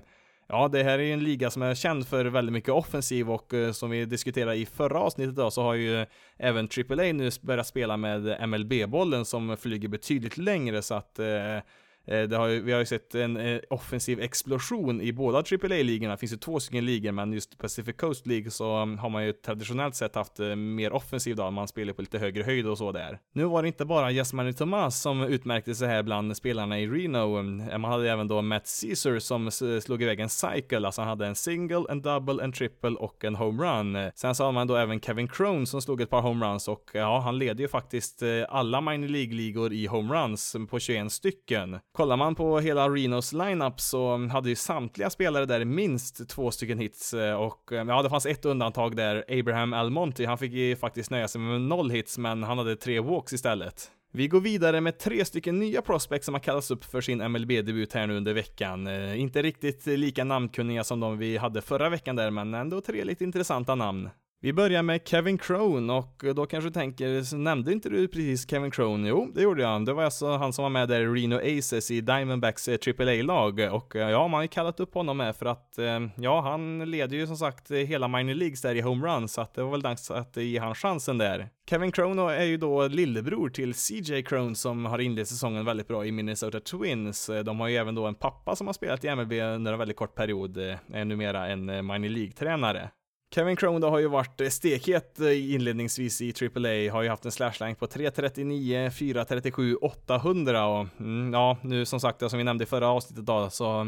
Ja, det här är ju en liga som är känd för väldigt mycket offensiv och eh, som vi diskuterade i förra avsnittet då så har ju eh, även AAA nu börjat spela med MLB-bollen som flyger betydligt längre så att Eh, Eh, har ju, vi har ju sett en eh, offensiv explosion i båda AAA-ligorna. Det finns ju två stycken ligor, men just Pacific Coast League så um, har man ju traditionellt sett haft eh, mer offensiv då, man spelar på lite högre höjd och så där. Nu var det inte bara Yasmani Thomas som utmärkte sig här bland spelarna i Reno. Um, man hade även då Matt Caesar som slog iväg en cycle, alltså han hade en single, en double, en triple och en homerun. Sen så har man då även Kevin Crone som slog ett par homeruns och ja, han leder ju faktiskt alla minor League-ligor i homeruns på 21 stycken. Kollar man på hela Renos lineup så hade ju samtliga spelare där minst två stycken hits eh, och eh, ja, det fanns ett undantag där, Abraham Almonty, han fick ju faktiskt nöja sig med noll hits, men han hade tre walks istället. Vi går vidare med tre stycken nya prospects som har kallats upp för sin MLB-debut här nu under veckan. Eh, inte riktigt lika namnkunniga som de vi hade förra veckan där, men ändå tre lite intressanta namn. Vi börjar med Kevin Crone och då kanske du tänker, nämnde inte du precis Kevin Crone? Jo, det gjorde jag. Det var alltså han som var med där i Reno Aces i Diamondbacks eh, AAA-lag och eh, ja, man har ju kallat upp honom med för att eh, ja, han leder ju som sagt hela minor leagues där i homerun så att det var väl dags att ge han chansen där. Kevin Crone är ju då lillebror till CJ Crone som har inlett säsongen väldigt bra i Minnesota Twins. De har ju även då en pappa som har spelat i MLB under en väldigt kort period, är numera en minor League-tränare. Kevin Crone då har ju varit stekhet eh, inledningsvis i AAA, har ju haft en slashline på 3.39, 4.37, 800 och mm, ja, nu som sagt, som vi nämnde i förra avsnittet då, så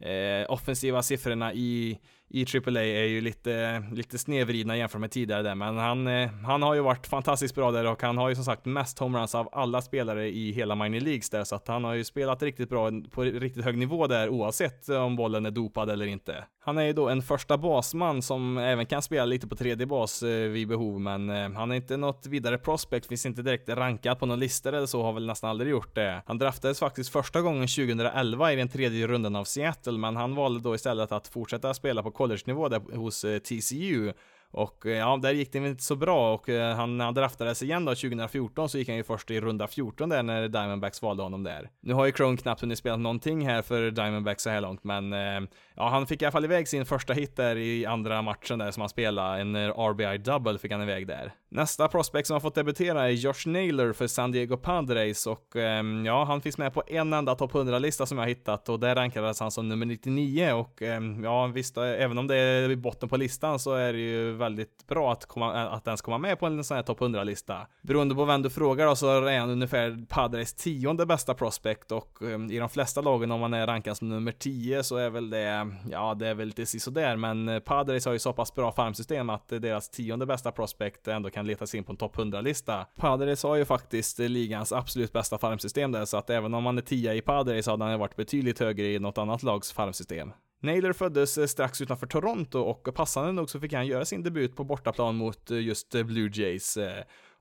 eh, offensiva siffrorna i i AAA är ju lite, lite snedvridna jämfört med tidigare där, men han, eh, han har ju varit fantastiskt bra där och han har ju som sagt mest homeruns av alla spelare i hela minor leagues där, så att han har ju spelat riktigt bra på riktigt hög nivå där oavsett om bollen är dopad eller inte. Han är ju då en första basman som även kan spela lite på tredje bas eh, vid behov, men eh, han är inte något vidare prospect, finns inte direkt rankad på någon lista eller så, har väl nästan aldrig gjort det. Han draftades faktiskt första gången 2011 i den tredje rundan av Seattle, men han valde då istället att fortsätta spela på college-nivå där hos eh, TCU och eh, ja, där gick det inte så bra och han, när han draftades igen då 2014 så gick han ju först i runda 14 där när Diamondbacks valde honom där. Nu har ju Crone knappt hunnit spela någonting här för Diamondbacks så här långt, men eh, ja, han fick i alla fall iväg sin första hit där i andra matchen där som han spelade. En RBI double fick han iväg där. Nästa prospect som har fått debutera är Josh Naylor för San Diego Padres och ehm, ja, han finns med på en enda topp 100-lista som jag har hittat och där rankades han som nummer 99 och ehm, ja, visst, även om det är i botten på listan så är det ju väldigt bra att, komma, eh, att ens komma med på en sån här topp 100-lista. Beroende på vem du frågar då så är han ungefär Padres tionde bästa prospect och um, i de flesta lagen om man är rankad som nummer 10 så är väl det, ja, det är väl lite sådär, men eh, Padres har ju så pass bra farmsystem att eh, deras tionde bästa prospect ändå kan leta sig in på en topp 100-lista. Padres har ju faktiskt ligans absolut bästa farmsystem där, så att även om man är tia i Padres så hade han varit betydligt högre i något annat lags farmsystem. Naylor föddes eh, strax utanför Toronto och passande nog så fick han göra sin debut på bortaplan mot eh, just eh, Blue Jays.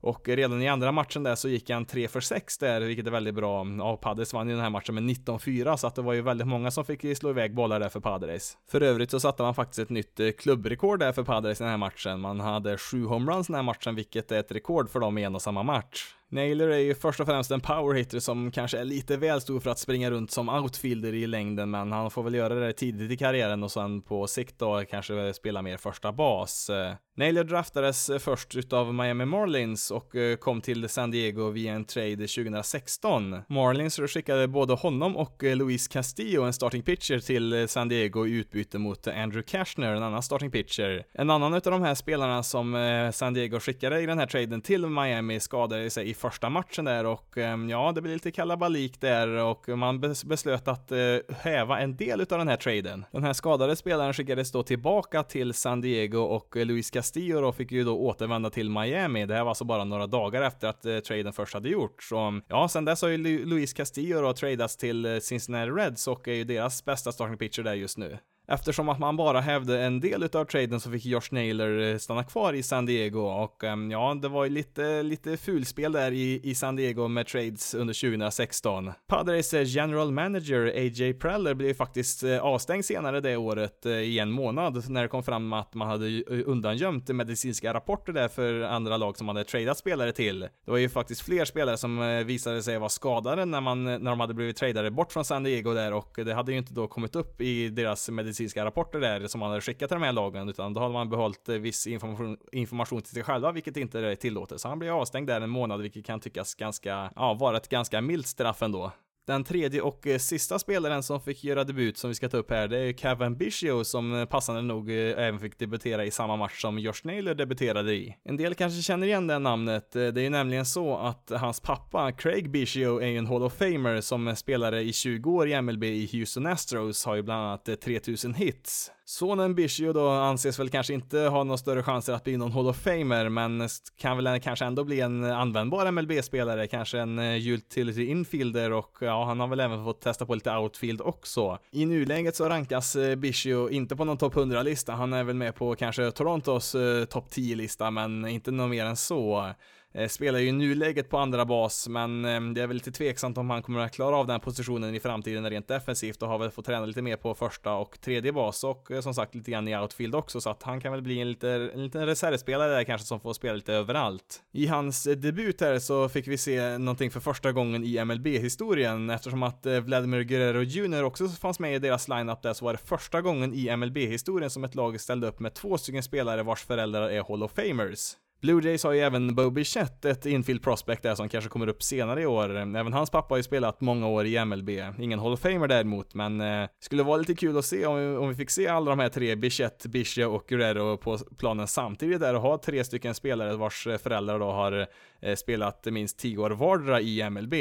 Och redan i andra matchen där så gick han 3 för 6 där, vilket är väldigt bra. Ja, Padres vann ju den här matchen med 19-4, så att det var ju väldigt många som fick slå iväg bollar där för Padres. För övrigt så satte man faktiskt ett nytt klubbrekord där för Padres i den här matchen. Man hade sju homeruns den här matchen, vilket är ett rekord för dem i en och samma match. Naylor är ju först och främst en powerhitter som kanske är lite väl stor för att springa runt som outfielder i längden, men han får väl göra det tidigt i karriären och sen på sikt då kanske spela mer första bas. Eh, Naylor draftades först utav Miami Marlins och eh, kom till San Diego via en trade 2016. Marlins skickade både honom och eh, Luis Castillo, en starting pitcher, till eh, San Diego i utbyte mot Andrew Cashner, en annan starting pitcher. En annan utav de här spelarna som San Diego skickade i den här traden till Miami skadade sig i första matchen där och ja, det blev lite kalabalik där och man beslöt att häva en del utav den här traden. Den här skadade spelaren skickades då tillbaka till San Diego och Luis Castillo Castillo då fick ju då återvända till Miami. Det här var alltså bara några dagar efter att eh, traden först hade gjorts. Så ja, sen dess har ju Luis Castillo då tradats till eh, Cincinnati Reds och är ju deras bästa starting pitcher där just nu. Eftersom att man bara hävde en del utav traden så fick Josh Naylor eh, stanna kvar i San Diego och ehm, ja, det var ju lite, lite fulspel där i, i San Diego med trades under 2016. Padres general manager AJ Preller blev faktiskt eh, avstängd senare det året eh, i en månad när det kom fram att man hade undangömt medicinska rapporter där för andra lag som hade tradat spelare till. Det var ju faktiskt fler spelare som visade sig vara skadade när man, när de hade blivit tradade bort från San Diego där och det hade ju inte då kommit upp i deras medicinska medicinska rapporter där som man hade skickat till de här lagen, utan då hade man behållit eh, viss information, information till sig själva, vilket inte är tillåtet. Så han blev avstängd där en månad, vilket kan tyckas ganska, ja, vara ett ganska milt straff ändå. Den tredje och eh, sista spelaren som fick göra debut som vi ska ta upp här, det är Kevin Biggio som eh, passande nog eh, även fick debutera i samma match som Josh Naylor debuterade i. En del kanske känner igen det namnet, det är ju nämligen så att hans pappa Craig Biggio är ju en Hall of Famer som spelare i 20 år i MLB i Houston Astros, har ju bland annat 3000 hits. Sonen Bishio då anses väl kanske inte ha några större chanser att bli någon Hall of Famer, men kan väl kanske ändå bli en användbar MLB-spelare, kanske en eh, utility infielder och ja, han har väl även fått testa på lite outfield också. I nuläget så rankas eh, Bishio inte på någon topp 100-lista, han är väl med på kanske Torontos eh, topp 10-lista, men inte något mer än så. Eh, spelar ju i nuläget på andra bas, men eh, det är väl lite tveksamt om han kommer att klara av den positionen i framtiden rent defensivt och har väl fått träna lite mer på första och tredje bas och eh, som sagt lite grann i outfield också, så att han kan väl bli en, lite, en liten reservspelare där kanske som får spela lite överallt. I hans debut här så fick vi se någonting för första gången i MLB-historien eftersom att Vladimir Guerrero Jr också fanns med i deras lineup där så var det första gången i MLB-historien som ett lag ställde upp med två stycken spelare vars föräldrar är Hall of Famers. Blue Jays har ju även Bo Bichette, ett infield prospect där som kanske kommer upp senare i år. Även hans pappa har ju spelat många år i MLB. Ingen Hall of Famer däremot, men eh, skulle vara lite kul att se om vi, om vi fick se alla de här tre, Bichette, Biche och Guerrero på planen samtidigt där och ha tre stycken spelare vars föräldrar då har eh, spelat minst tio år vardera i MLB.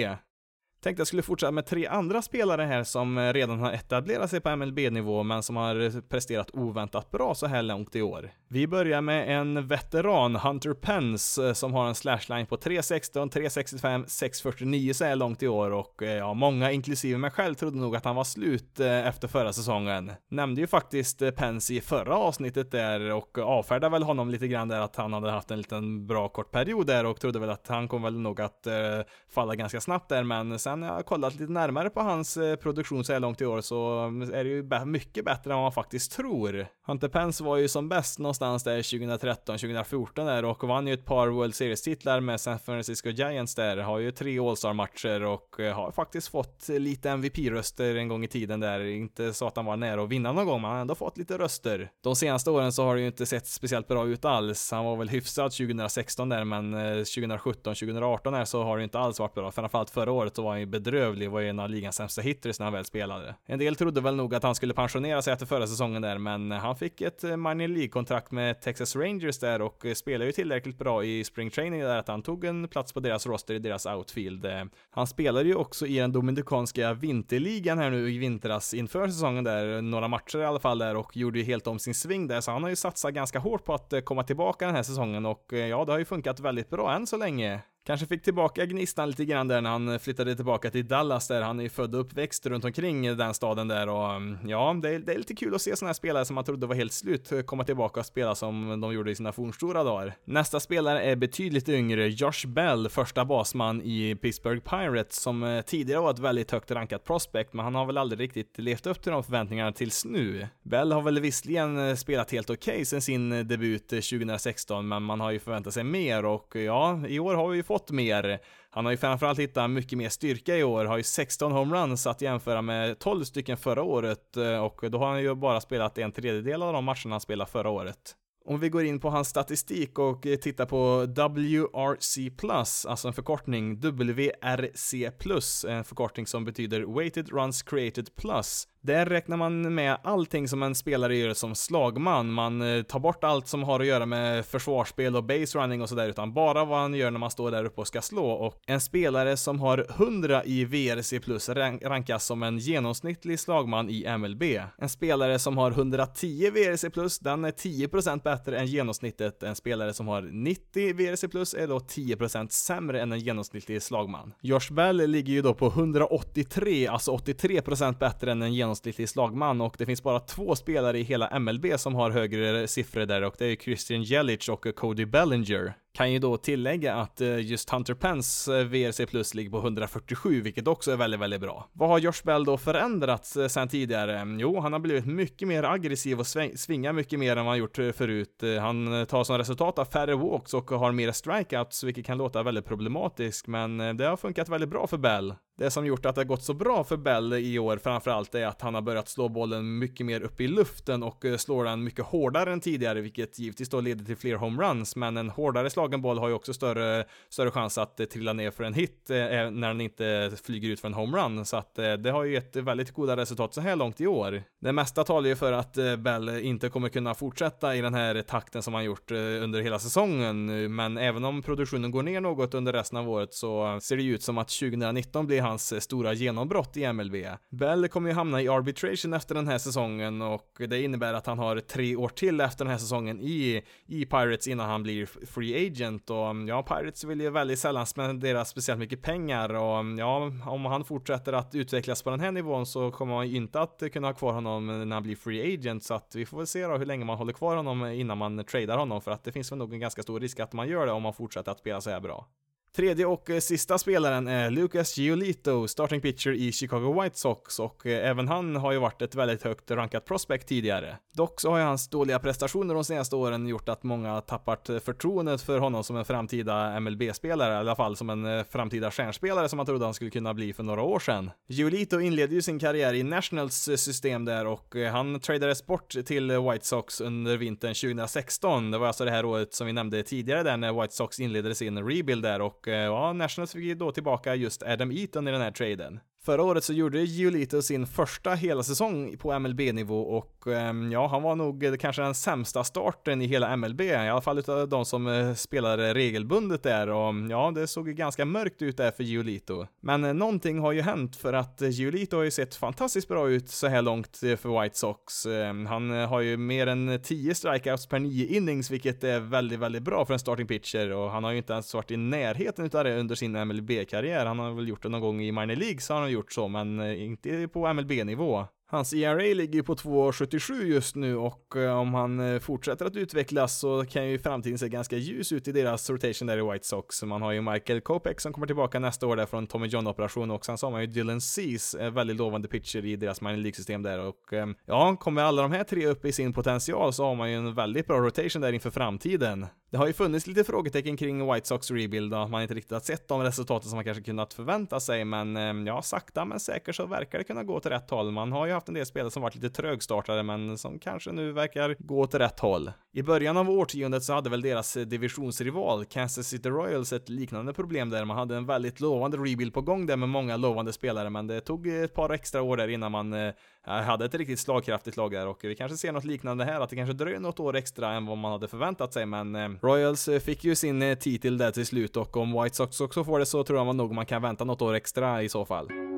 Tänkte jag skulle fortsätta med tre andra spelare här som eh, redan har etablerat sig på MLB-nivå men som har eh, presterat oväntat bra så här långt i år. Vi börjar med en veteran, Hunter Pence, eh, som har en slashline på 3.16, 3.65, 6.49 så här långt i år och ja, många inklusive mig själv trodde nog att han var slut efter förra säsongen. Nämnde ju faktiskt Pence i förra avsnittet där och avfärdade väl honom lite grann där att han hade haft en liten bra kort period där och trodde väl att han kommer väl nog att falla ganska snabbt där men sen när jag kollat lite närmare på hans eh, produktion så här långt i år så mm, är det ju mycket bättre än vad man faktiskt tror. Hunter Pence var ju som bäst någonstans där 2013, 2014 där och vann ju ett par World Series-titlar med San Francisco Giants där, har ju tre All-Star-matcher och eh, har faktiskt fått lite MVP-röster en gång i tiden där, inte så att han var nära att vinna någon gång, men han har ändå fått lite röster. De senaste åren så har det ju inte sett speciellt bra ut alls, han var väl hyfsad 2016 där, men eh, 2017, 2018 där så har det inte alls varit bra, framförallt förra året så var han ju bedrövlig, var ju en av ligans sämsta hitters när han väl spelade. En del trodde väl nog att han skulle pensionera sig efter förra säsongen där, men han fick ett eh, minor League-kontrakt med Texas Rangers där och eh, spelade ju tillräckligt bra i spring training där att han tog en plats på deras roster i deras outfield. Eh, han spelade ju också i den dominikanska vinterligan här nu i vintras inför säsongen där, några matcher i alla fall där och gjorde ju helt om sin sving där, så han har ju satsat ganska hårt på att komma tillbaka den här säsongen och ja, det har ju funkat väldigt bra än så länge. Kanske fick tillbaka gnistan lite grann där när han eh, flyttade tillbaka till Dallas där, han är ju född och uppväxt runt omkring den staden där och mm, ja, det är, det är lite kul att se sådana här spelare som man trodde var helt slut eh, komma tillbaka och spela som de gjorde i sina fornstora dagar. Nästa spelare är betydligt yngre, Josh Bell, första basman i Pittsburgh Pirates, som eh, tidigare var ett väldigt högt rankat prospect, men han har väl aldrig riktigt levt upp till de förväntningarna tills nu. Bell har väl visserligen spelat helt okej okay sen sin debut 2016, men man har ju förväntat sig mer och ja, i år har vi ju fått fått mer. Han har ju framförallt hittat mycket mer styrka i år, har ju 16 homeruns att jämföra med 12 stycken förra året eh, och då har han ju bara spelat en tredjedel av de matcherna han spelade förra året. Om vi går in på hans statistik och eh, tittar på WRC+, alltså en förkortning, WRC+, en förkortning som betyder Weighted Runs Created Plus, där räknar man med allting som en spelare gör som slagman. Man eh, tar bort allt som har att göra med försvarsspel och base running och sådär, utan bara vad han gör när man står där uppe och ska slå. Och en spelare som har 100 i VRC plus rankas som en genomsnittlig slagman i MLB. En spelare som har 110 VRC plus, den är 10% bättre än genomsnittet. En spelare som har 90 VRC plus är då 10% sämre än en genomsnittlig slagman. Josh Bell ligger ju då på 183, alltså 83% bättre än en genomsnittlig genomsnittlig slagman och det finns bara två spelare i hela MLB som har högre siffror där och det är Christian Jelic och Cody Bellinger. Kan ju då tillägga att eh, just Hunter Pence eh, VRC plus ligger på 147, vilket också är väldigt, väldigt bra. Vad har Josh Bell då förändrats eh, sen tidigare? Jo, han har blivit mycket mer aggressiv och svingar mycket mer än vad han gjort förut. Han tar som resultat av färre walks och har mer strikeouts, vilket kan låta väldigt problematiskt, men det har funkat väldigt bra för Bell. Det som gjort att det har gått så bra för Bell i år framförallt är att han har börjat slå bollen mycket mer upp i luften och slår den mycket hårdare än tidigare, vilket givetvis då leder till fler homeruns, men en hårdare slag slagen boll har ju också större, större chans att eh, trilla ner för en hit eh, eh, när den inte flyger ut för en homerun. Så att eh, det har ju gett väldigt goda resultat så här långt i år. Det mesta talar ju för att eh, Bell inte kommer kunna fortsätta i den här takten som han gjort under hela säsongen. Men även om produktionen går ner något under resten av året så ser det ju ut som att 2019 blir hans stora genombrott i MLB. Bell kommer ju hamna i arbitration efter den här säsongen och det innebär att han har tre år till efter den här säsongen i, i Pirates innan han blir free agent agent och mm, ja, Pirates vill ju väldigt sällan spendera speciellt mycket pengar och mm, ja, om han fortsätter att utvecklas på den här nivån så kommer man ju inte att kunna ha kvar honom när han blir free agent så att vi får väl se då hur länge man håller kvar honom innan man tradar honom för att det finns väl nog en ganska stor risk att man gör det om man fortsätter att spela så här bra. Tredje och eh, sista spelaren är Lucas Giolito, starting pitcher i Chicago White Sox och eh, även han har ju varit ett väldigt högt rankat prospect tidigare. Dock så har ju hans dåliga prestationer de senaste åren gjort att många tappat eh, förtroendet för honom som en framtida MLB-spelare, i alla fall som en framtida stjärnspelare som man trodde han skulle kunna bli för några år sedan. Giolito inledde ju sin karriär i Nationals system där och han tradades bort till White Sox under vintern 2016. Det var alltså det här året som vi nämnde tidigare där när White Sox inledde sin rebuild där och och eh, ja, Nationals fick ju då tillbaka just Adam Eaton i den här traden. Förra året så gjorde Giolito sin första hela säsong på MLB-nivå och ehm, ja, han var nog kanske den sämsta starten i hela MLB, i alla fall utav de som eh, spelade regelbundet där och mm, ja, det såg ju ganska mörkt ut där för Giolito. Men eh, någonting har ju hänt för att Giolito har ju sett fantastiskt bra ut så här långt eh, för White Sox. Ehm, han har ju mer än 10 strikeouts per 9 innings, vilket är väldigt, väldigt bra för en starting pitcher och han har ju inte ens varit i närheten utav det under sin MLB-karriär. Han har väl gjort det någon gång i minor League så har han gjort så, men eh, inte på MLB-nivå. Hans ERA ligger på 2,77 just nu och eh, om han eh, fortsätter att utvecklas så kan ju framtiden se ganska ljus ut i deras rotation där i White Sox. Man har ju Michael Kopek som kommer tillbaka nästa år där från Tommy John-operation och sen så har man ju Dylan Cease, eh, väldigt lovande pitcher i deras minor League-system där och ja, kommer alla de här tre upp i sin potential så har man ju en väldigt bra rotation där inför framtiden. Det har ju funnits lite frågetecken kring White Sox rebuild och man har inte riktigt har sett de resultaten som man kanske kunnat förvänta sig, men ja, sakta men säkert så verkar det kunna gå åt rätt håll. Man har ju haft en del spelare som varit lite trögstartade, men som kanske nu verkar gå åt rätt håll. I början av årtiondet så hade väl deras eh, divisionsrival Kansas City Royals ett liknande problem där. Man hade en väldigt lovande rebuild på gång där med många lovande spelare, men det tog eh, ett par extra år där innan man eh, hade ett riktigt slagkraftigt lag där och vi kanske ser något liknande här, att det kanske dröjer något år extra än vad man hade förväntat sig, men Royals fick ju sin titel där till slut och om White Sox också får det så tror jag nog man kan vänta något år extra i så fall.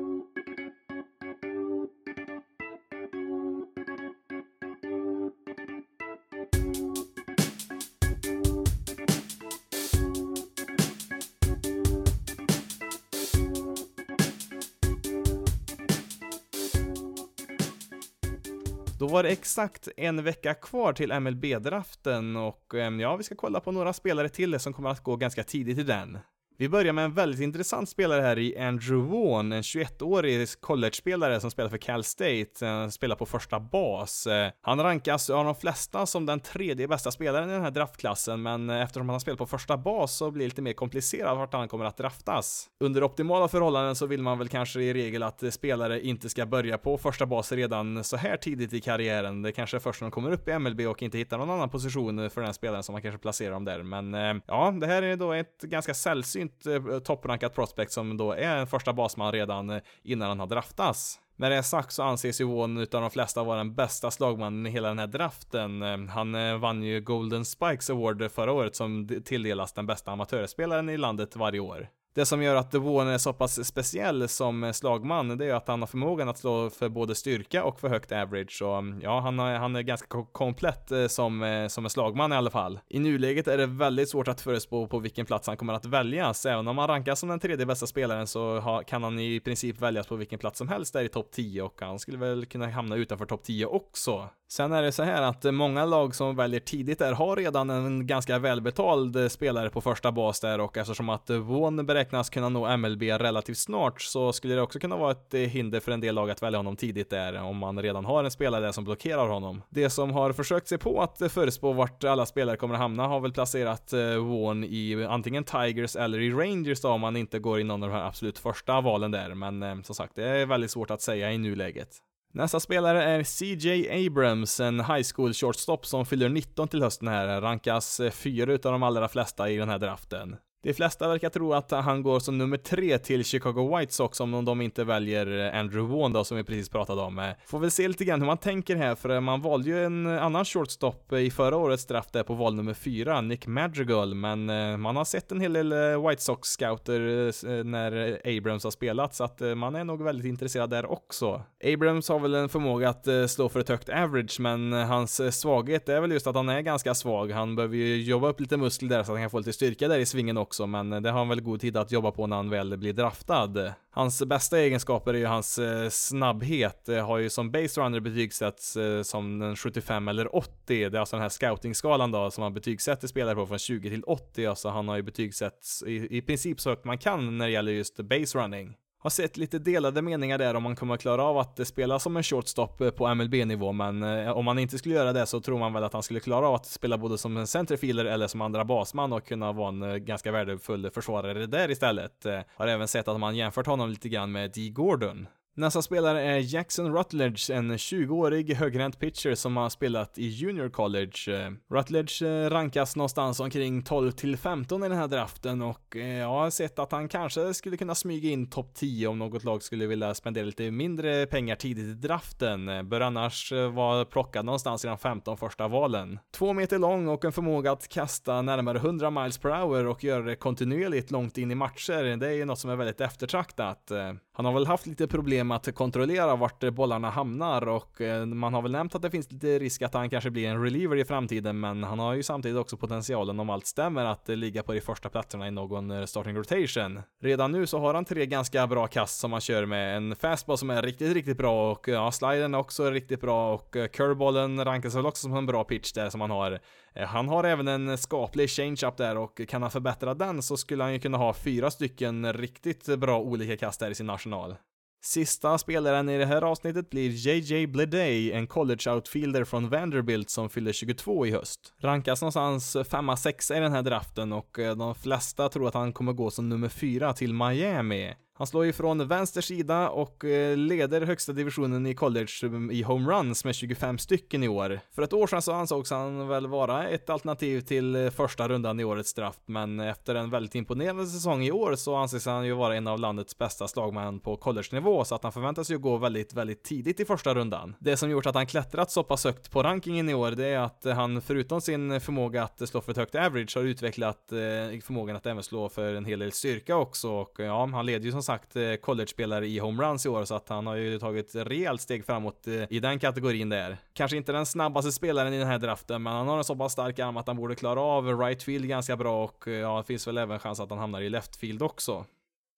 Då var det exakt en vecka kvar till MLB-draften och eh, ja, vi ska kolla på några spelare till som kommer att gå ganska tidigt i den. Vi börjar med en väldigt intressant spelare här i Andrew Vaughan, en 21-årig college-spelare som spelar för Cal State, eh, spelar på första bas. Eh, han rankas av de flesta som den tredje bästa spelaren i den här draftklassen, men eh, eftersom han har spelat på första bas så blir det lite mer komplicerat vart han kommer att draftas. Under optimala förhållanden så vill man väl kanske i regel att spelare inte ska börja på första bas redan så här tidigt i karriären. Det kanske är först när de kommer upp i MLB och inte hittar någon annan position för den spelaren som man kanske placerar dem där, men ja, det här är då ett ganska sällsynt sällsynt eh, topprankat prospect som då är en första basman redan eh, innan han har draftats. Med det sagt så anses ju Won utav de flesta vara den bästa slagmannen i hela den här draften. Eh, han eh, vann ju Golden Spikes Award förra året som tilldelas den bästa amatörspelaren i landet varje år. Det som gör att Devon är så pass speciell som slagman, det är att han har förmågan att slå för både styrka och för högt average. Så mm, ja, han, har, han är ganska komplett eh, som, eh, som en slagman i alla fall. I nuläget är det väldigt svårt att förutspå på vilken plats han kommer att väljas. Även om han rankas som den tredje bästa spelaren så ha, kan han i princip väljas på vilken plats som helst där i topp 10 och han skulle väl kunna hamna utanför topp 10 också. Sen är det så här att många lag som väljer tidigt där har redan en ganska välbetald spelare på första bas där och eftersom att Vaughn beräknas kunna nå MLB relativt snart så skulle det också kunna vara ett eh, hinder för en del lag att välja honom tidigt där om man redan har en spelare där som blockerar honom. Det som har försökt sig på att eh, förutspå vart alla spelare kommer att hamna har väl placerat eh, Warn i antingen Tigers eller i Rangers då om man inte går i någon av de här absolut första valen där men som sagt det är väldigt svårt att säga i nuläget. Nästa spelare är CJ Abrams, en high school shortstop som fyller 19 till hösten här, rankas fyra utav de allra flesta i den här draften. De flesta verkar tro att han går som nummer tre till Chicago White Sox om de inte väljer Andrew Vaughn då, som vi precis pratade om. Eh, får väl se lite grann hur man tänker här, för eh, man valde ju en annan shortstop eh, i förra årets draft där på val nummer fyra, Nick Madrigal, men man har sett en hel del White Sox-scouter när Abrams har spelat, så att man är nog väldigt intresserad där också. Abrams har väl en förmåga att slå för ett högt average, men hans svaghet är väl just att han är ganska svag. Han behöver ju jobba upp lite muskler där så att han kan få lite styrka där i svingen också, men det har han väl god tid att jobba på när han väl blir draftad. Hans bästa egenskaper är ju hans eh, snabbhet, har ju som base runner betygsätts eh, som en 75 eller 80, det är alltså den här scouting-skalan då som han betygsätter spelare på från 20 till 80, alltså han har ju betygsätts i, i princip så högt man kan när det gäller just base running. Har sett lite delade meningar där om man kommer klara av att eh, spela som en shortstop eh, på MLB-nivå, men eh, om man inte skulle göra det så tror man väl att han skulle klara av att spela både som en centerfielder eller som andra basman och kunna vara en ganska värdefull försvarare där istället. Har även sett att man jämfört honom lite grann med Dee Gordon. Nästa spelare är Jackson Rutledge, en 20-årig högerhänt pitcher som har spelat i Junior College. Eh, Rutledge eh, rankas någonstans omkring 12 till 15 i den här draften och eh, jag har sett att han kanske skulle kunna smyga in topp 10 om något lag skulle vilja spendera lite mindre pengar tidigt i draften. Bör annars vara plockad någonstans i de 15 första valen. Två meter lång och en förmåga att kasta närmare 100 miles per hour och göra det kontinuerligt långt in i matcher. Det är ju något som är väldigt eftertraktat. Han har väl haft lite problem att kontrollera vart bollarna hamnar och eh, man har väl nämnt att det finns lite risk att han kanske blir en reliever i framtiden men han har ju samtidigt också potentialen om allt stämmer att ligga på de första platserna i någon eh, starting rotation. Redan nu så har han tre ganska bra kast som han kör med, en fastball som är riktigt, riktigt bra och ja, sliden är också riktigt bra och eh, curveballen rankas väl också som en bra pitch där som han har. Eh, han har även en skaplig change-up där och kan han förbättra den så skulle han ju kunna ha fyra stycken riktigt bra olika kast där i sin arsenal. Sista spelaren i det här avsnittet blir JJ Bleday, en college-outfielder från Vanderbilt som fyller 22 i höst. Rankas någonstans 5-6 i den här draften och eh, de flesta tror att han kommer gå som nummer 4 till Miami. Han slår ju från vänster sida och eh, leder högsta divisionen i college mm, i homeruns med 25 stycken i år. För ett år sedan så ansågs han väl vara ett alternativ till eh, första rundan i årets draft, men efter en väldigt imponerande säsong i år så anses han ju vara en av landets bästa slagmän på college-nivå, så att han förväntas ju gå väldigt, väldigt tidigt i första rundan. Det som gjort att han klättrat så pass högt på rankingen i år, det är att han förutom sin förmåga att slå för ett högt average har utvecklat eh, förmågan att även slå för en hel del styrka också, och ja, han leder ju som sagt eh, college-spelare i homeruns i år, så att han har ju tagit rejält steg framåt eh, i den kategorin där. Kanske inte den snabbaste spelaren i den här draften, men han har en så pass stark arm att han borde klara av right field ganska bra och eh, ja, det finns väl även chans att han hamnar i left field också.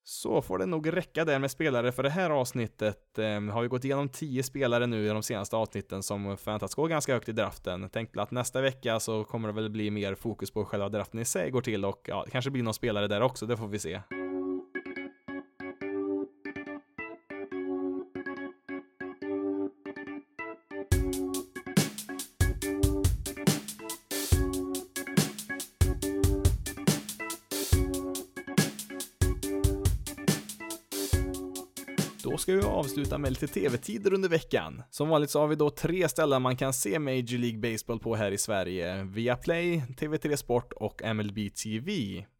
Så får det nog räcka där med spelare för det här avsnittet. Eh, har vi gått igenom 10 spelare nu i de senaste avsnitten som förväntas gå ganska högt i draften. Tänkte att nästa vecka så kommer det väl bli mer fokus på hur själva draften i sig går till och ja, det kanske blir någon spelare där också, det får vi se. Ska vi avsluta med lite tv-tider under veckan. Som vanligt så har vi då tre ställen man kan se Major League Baseball på här i Sverige. Viaplay, TV3 Sport och MLB TV.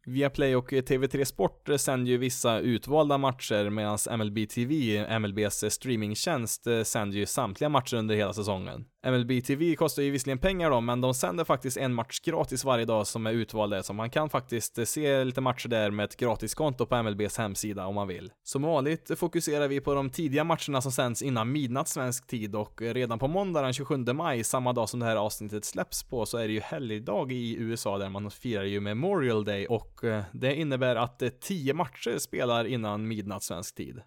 Viaplay och TV3 Sport sänder ju vissa utvalda matcher medan MLB TV, MLBs streamingtjänst, sänder ju samtliga matcher under hela säsongen. MLB TV kostar ju visserligen pengar då, men de sänder faktiskt en match gratis varje dag som är utvald så man kan faktiskt se lite matcher där med ett gratiskonto på MLBs hemsida om man vill. Som vanligt fokuserar vi på de tidiga matcherna som sänds innan midnatt svensk tid och redan på måndag den 27 maj, samma dag som det här avsnittet släpps på, så är det ju helgdag i USA där man firar ju Memorial Day och eh, det innebär att eh, tio matcher spelar innan midnatt svensk tid.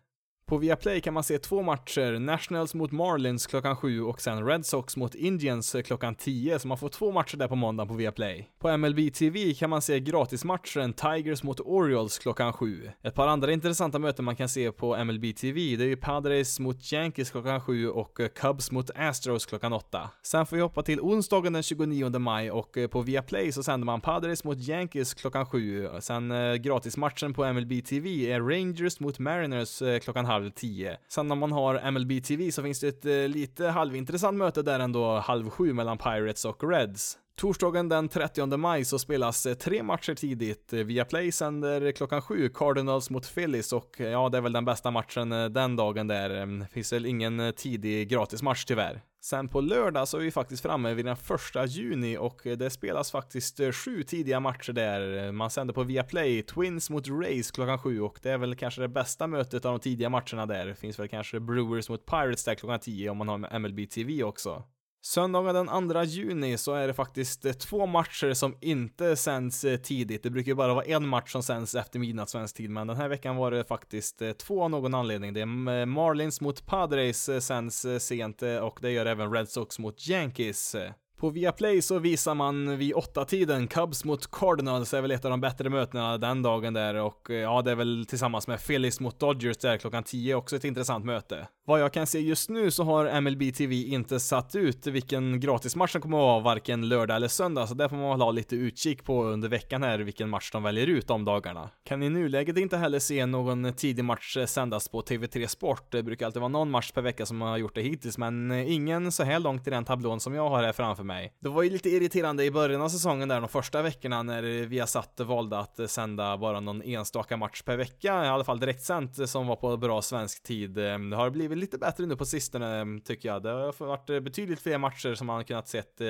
På Viaplay kan man se två matcher, Nationals mot Marlins klockan 7 och sen Red Sox mot Indians klockan 10, så man får två matcher där på måndag på Viaplay. På MLB TV kan man se gratismatchen Tigers mot Orioles klockan 7. Ett par andra intressanta möten man kan se på MLB TV, det är ju Padres mot Yankees klockan 7 och Cubs mot Astros klockan 8. Sen får vi hoppa till onsdagen den 29 maj och på Viaplay så sänder man Padres mot Yankees klockan 7. Sen eh, gratismatchen på MLB TV är Rangers mot Mariners eh, klockan halv tio. Sen om man har MLB TV så finns det ett eh, lite halvintressant möte där ändå halv sju mellan Pirates och Reds. Torsdagen den 30 maj så spelas eh, tre matcher tidigt. Eh, Viaplay sänder klockan sju Cardinals mot Phillies och eh, ja, det är väl den bästa matchen den dagen där. Det finns väl ingen tidig gratismatch tyvärr. Sen på lördag så är vi faktiskt framme vid den första juni och det spelas faktiskt sju tidiga matcher där. Man sänder på Viaplay, Twins mot Rays klockan sju och det är väl kanske det bästa mötet av de tidiga matcherna där. Det finns väl kanske Brewers mot Pirates där klockan tio om man har MLB TV också. Söndagen den 2 juni så är det faktiskt eh, två matcher som inte sänds eh, tidigt. Det brukar ju bara vara en match som sänds efter midnatt svensk tid, men den här veckan var det faktiskt eh, två av någon anledning. Det är Marlins mot Padres sänds sent och det gör även Red Sox mot Yankees. På Viaplay så visar man vid åtta tiden Cubs mot Cardinals är väl ett av de bättre mötena den dagen där och eh, ja, det är väl tillsammans med Phillies mot Dodgers där klockan 10 också ett intressant möte. Vad jag kan se just nu så har MLB TV inte satt ut vilken gratismatch som kommer att vara varken lördag eller söndag, så där får man väl ha lite utkik på under veckan här vilken match de väljer ut de dagarna. Kan i nuläget inte heller se någon tidig match eh, sändas på TV3 Sport. Det brukar alltid vara någon match per vecka som har gjort det hittills, men eh, ingen så här långt i den tablån som jag har här framför mig. Det var ju lite irriterande i början av säsongen där de första veckorna när vi har satt valde att sända bara någon enstaka match per vecka, i alla fall direktsänt som var på bra svensk tid. Ehm, det har blivit lite bättre nu på sistone ehm, tycker jag. Det har varit eh, betydligt fler matcher som man kunnat sett eh,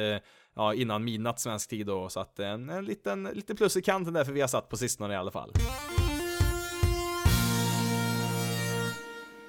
ja, innan midnatt svensk tid då, så att en, en liten, lite plus i kanten där för vi har satt på sistone i alla fall.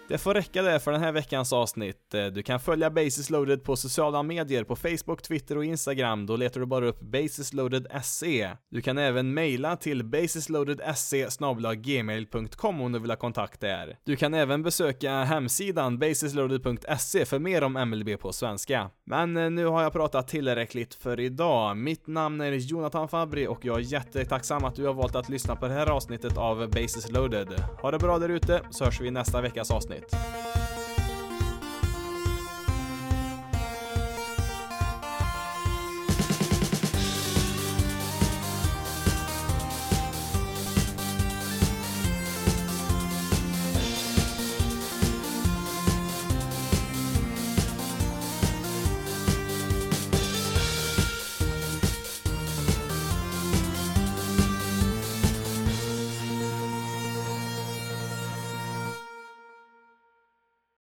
Det får räcka det för den här veckans avsnitt. Eh, du kan följa Basis Loaded på sociala medier på Facebook, Twitter och Instagram. Då letar du bara upp basisloaded.se. Du kan även mejla till basisloaded.se gmail.com om du vill ha kontakt där. Du kan även besöka hemsidan basisloaded.se för mer om MLB på svenska. Men eh, nu har jag pratat tillräckligt för idag. Mitt namn är Jonathan Fabri och jag är jättetacksam att du har valt att lyssna på det här avsnittet av Basis Loaded. Ha det bra där ute så hörs vi i nästa veckas avsnitt avsnitt.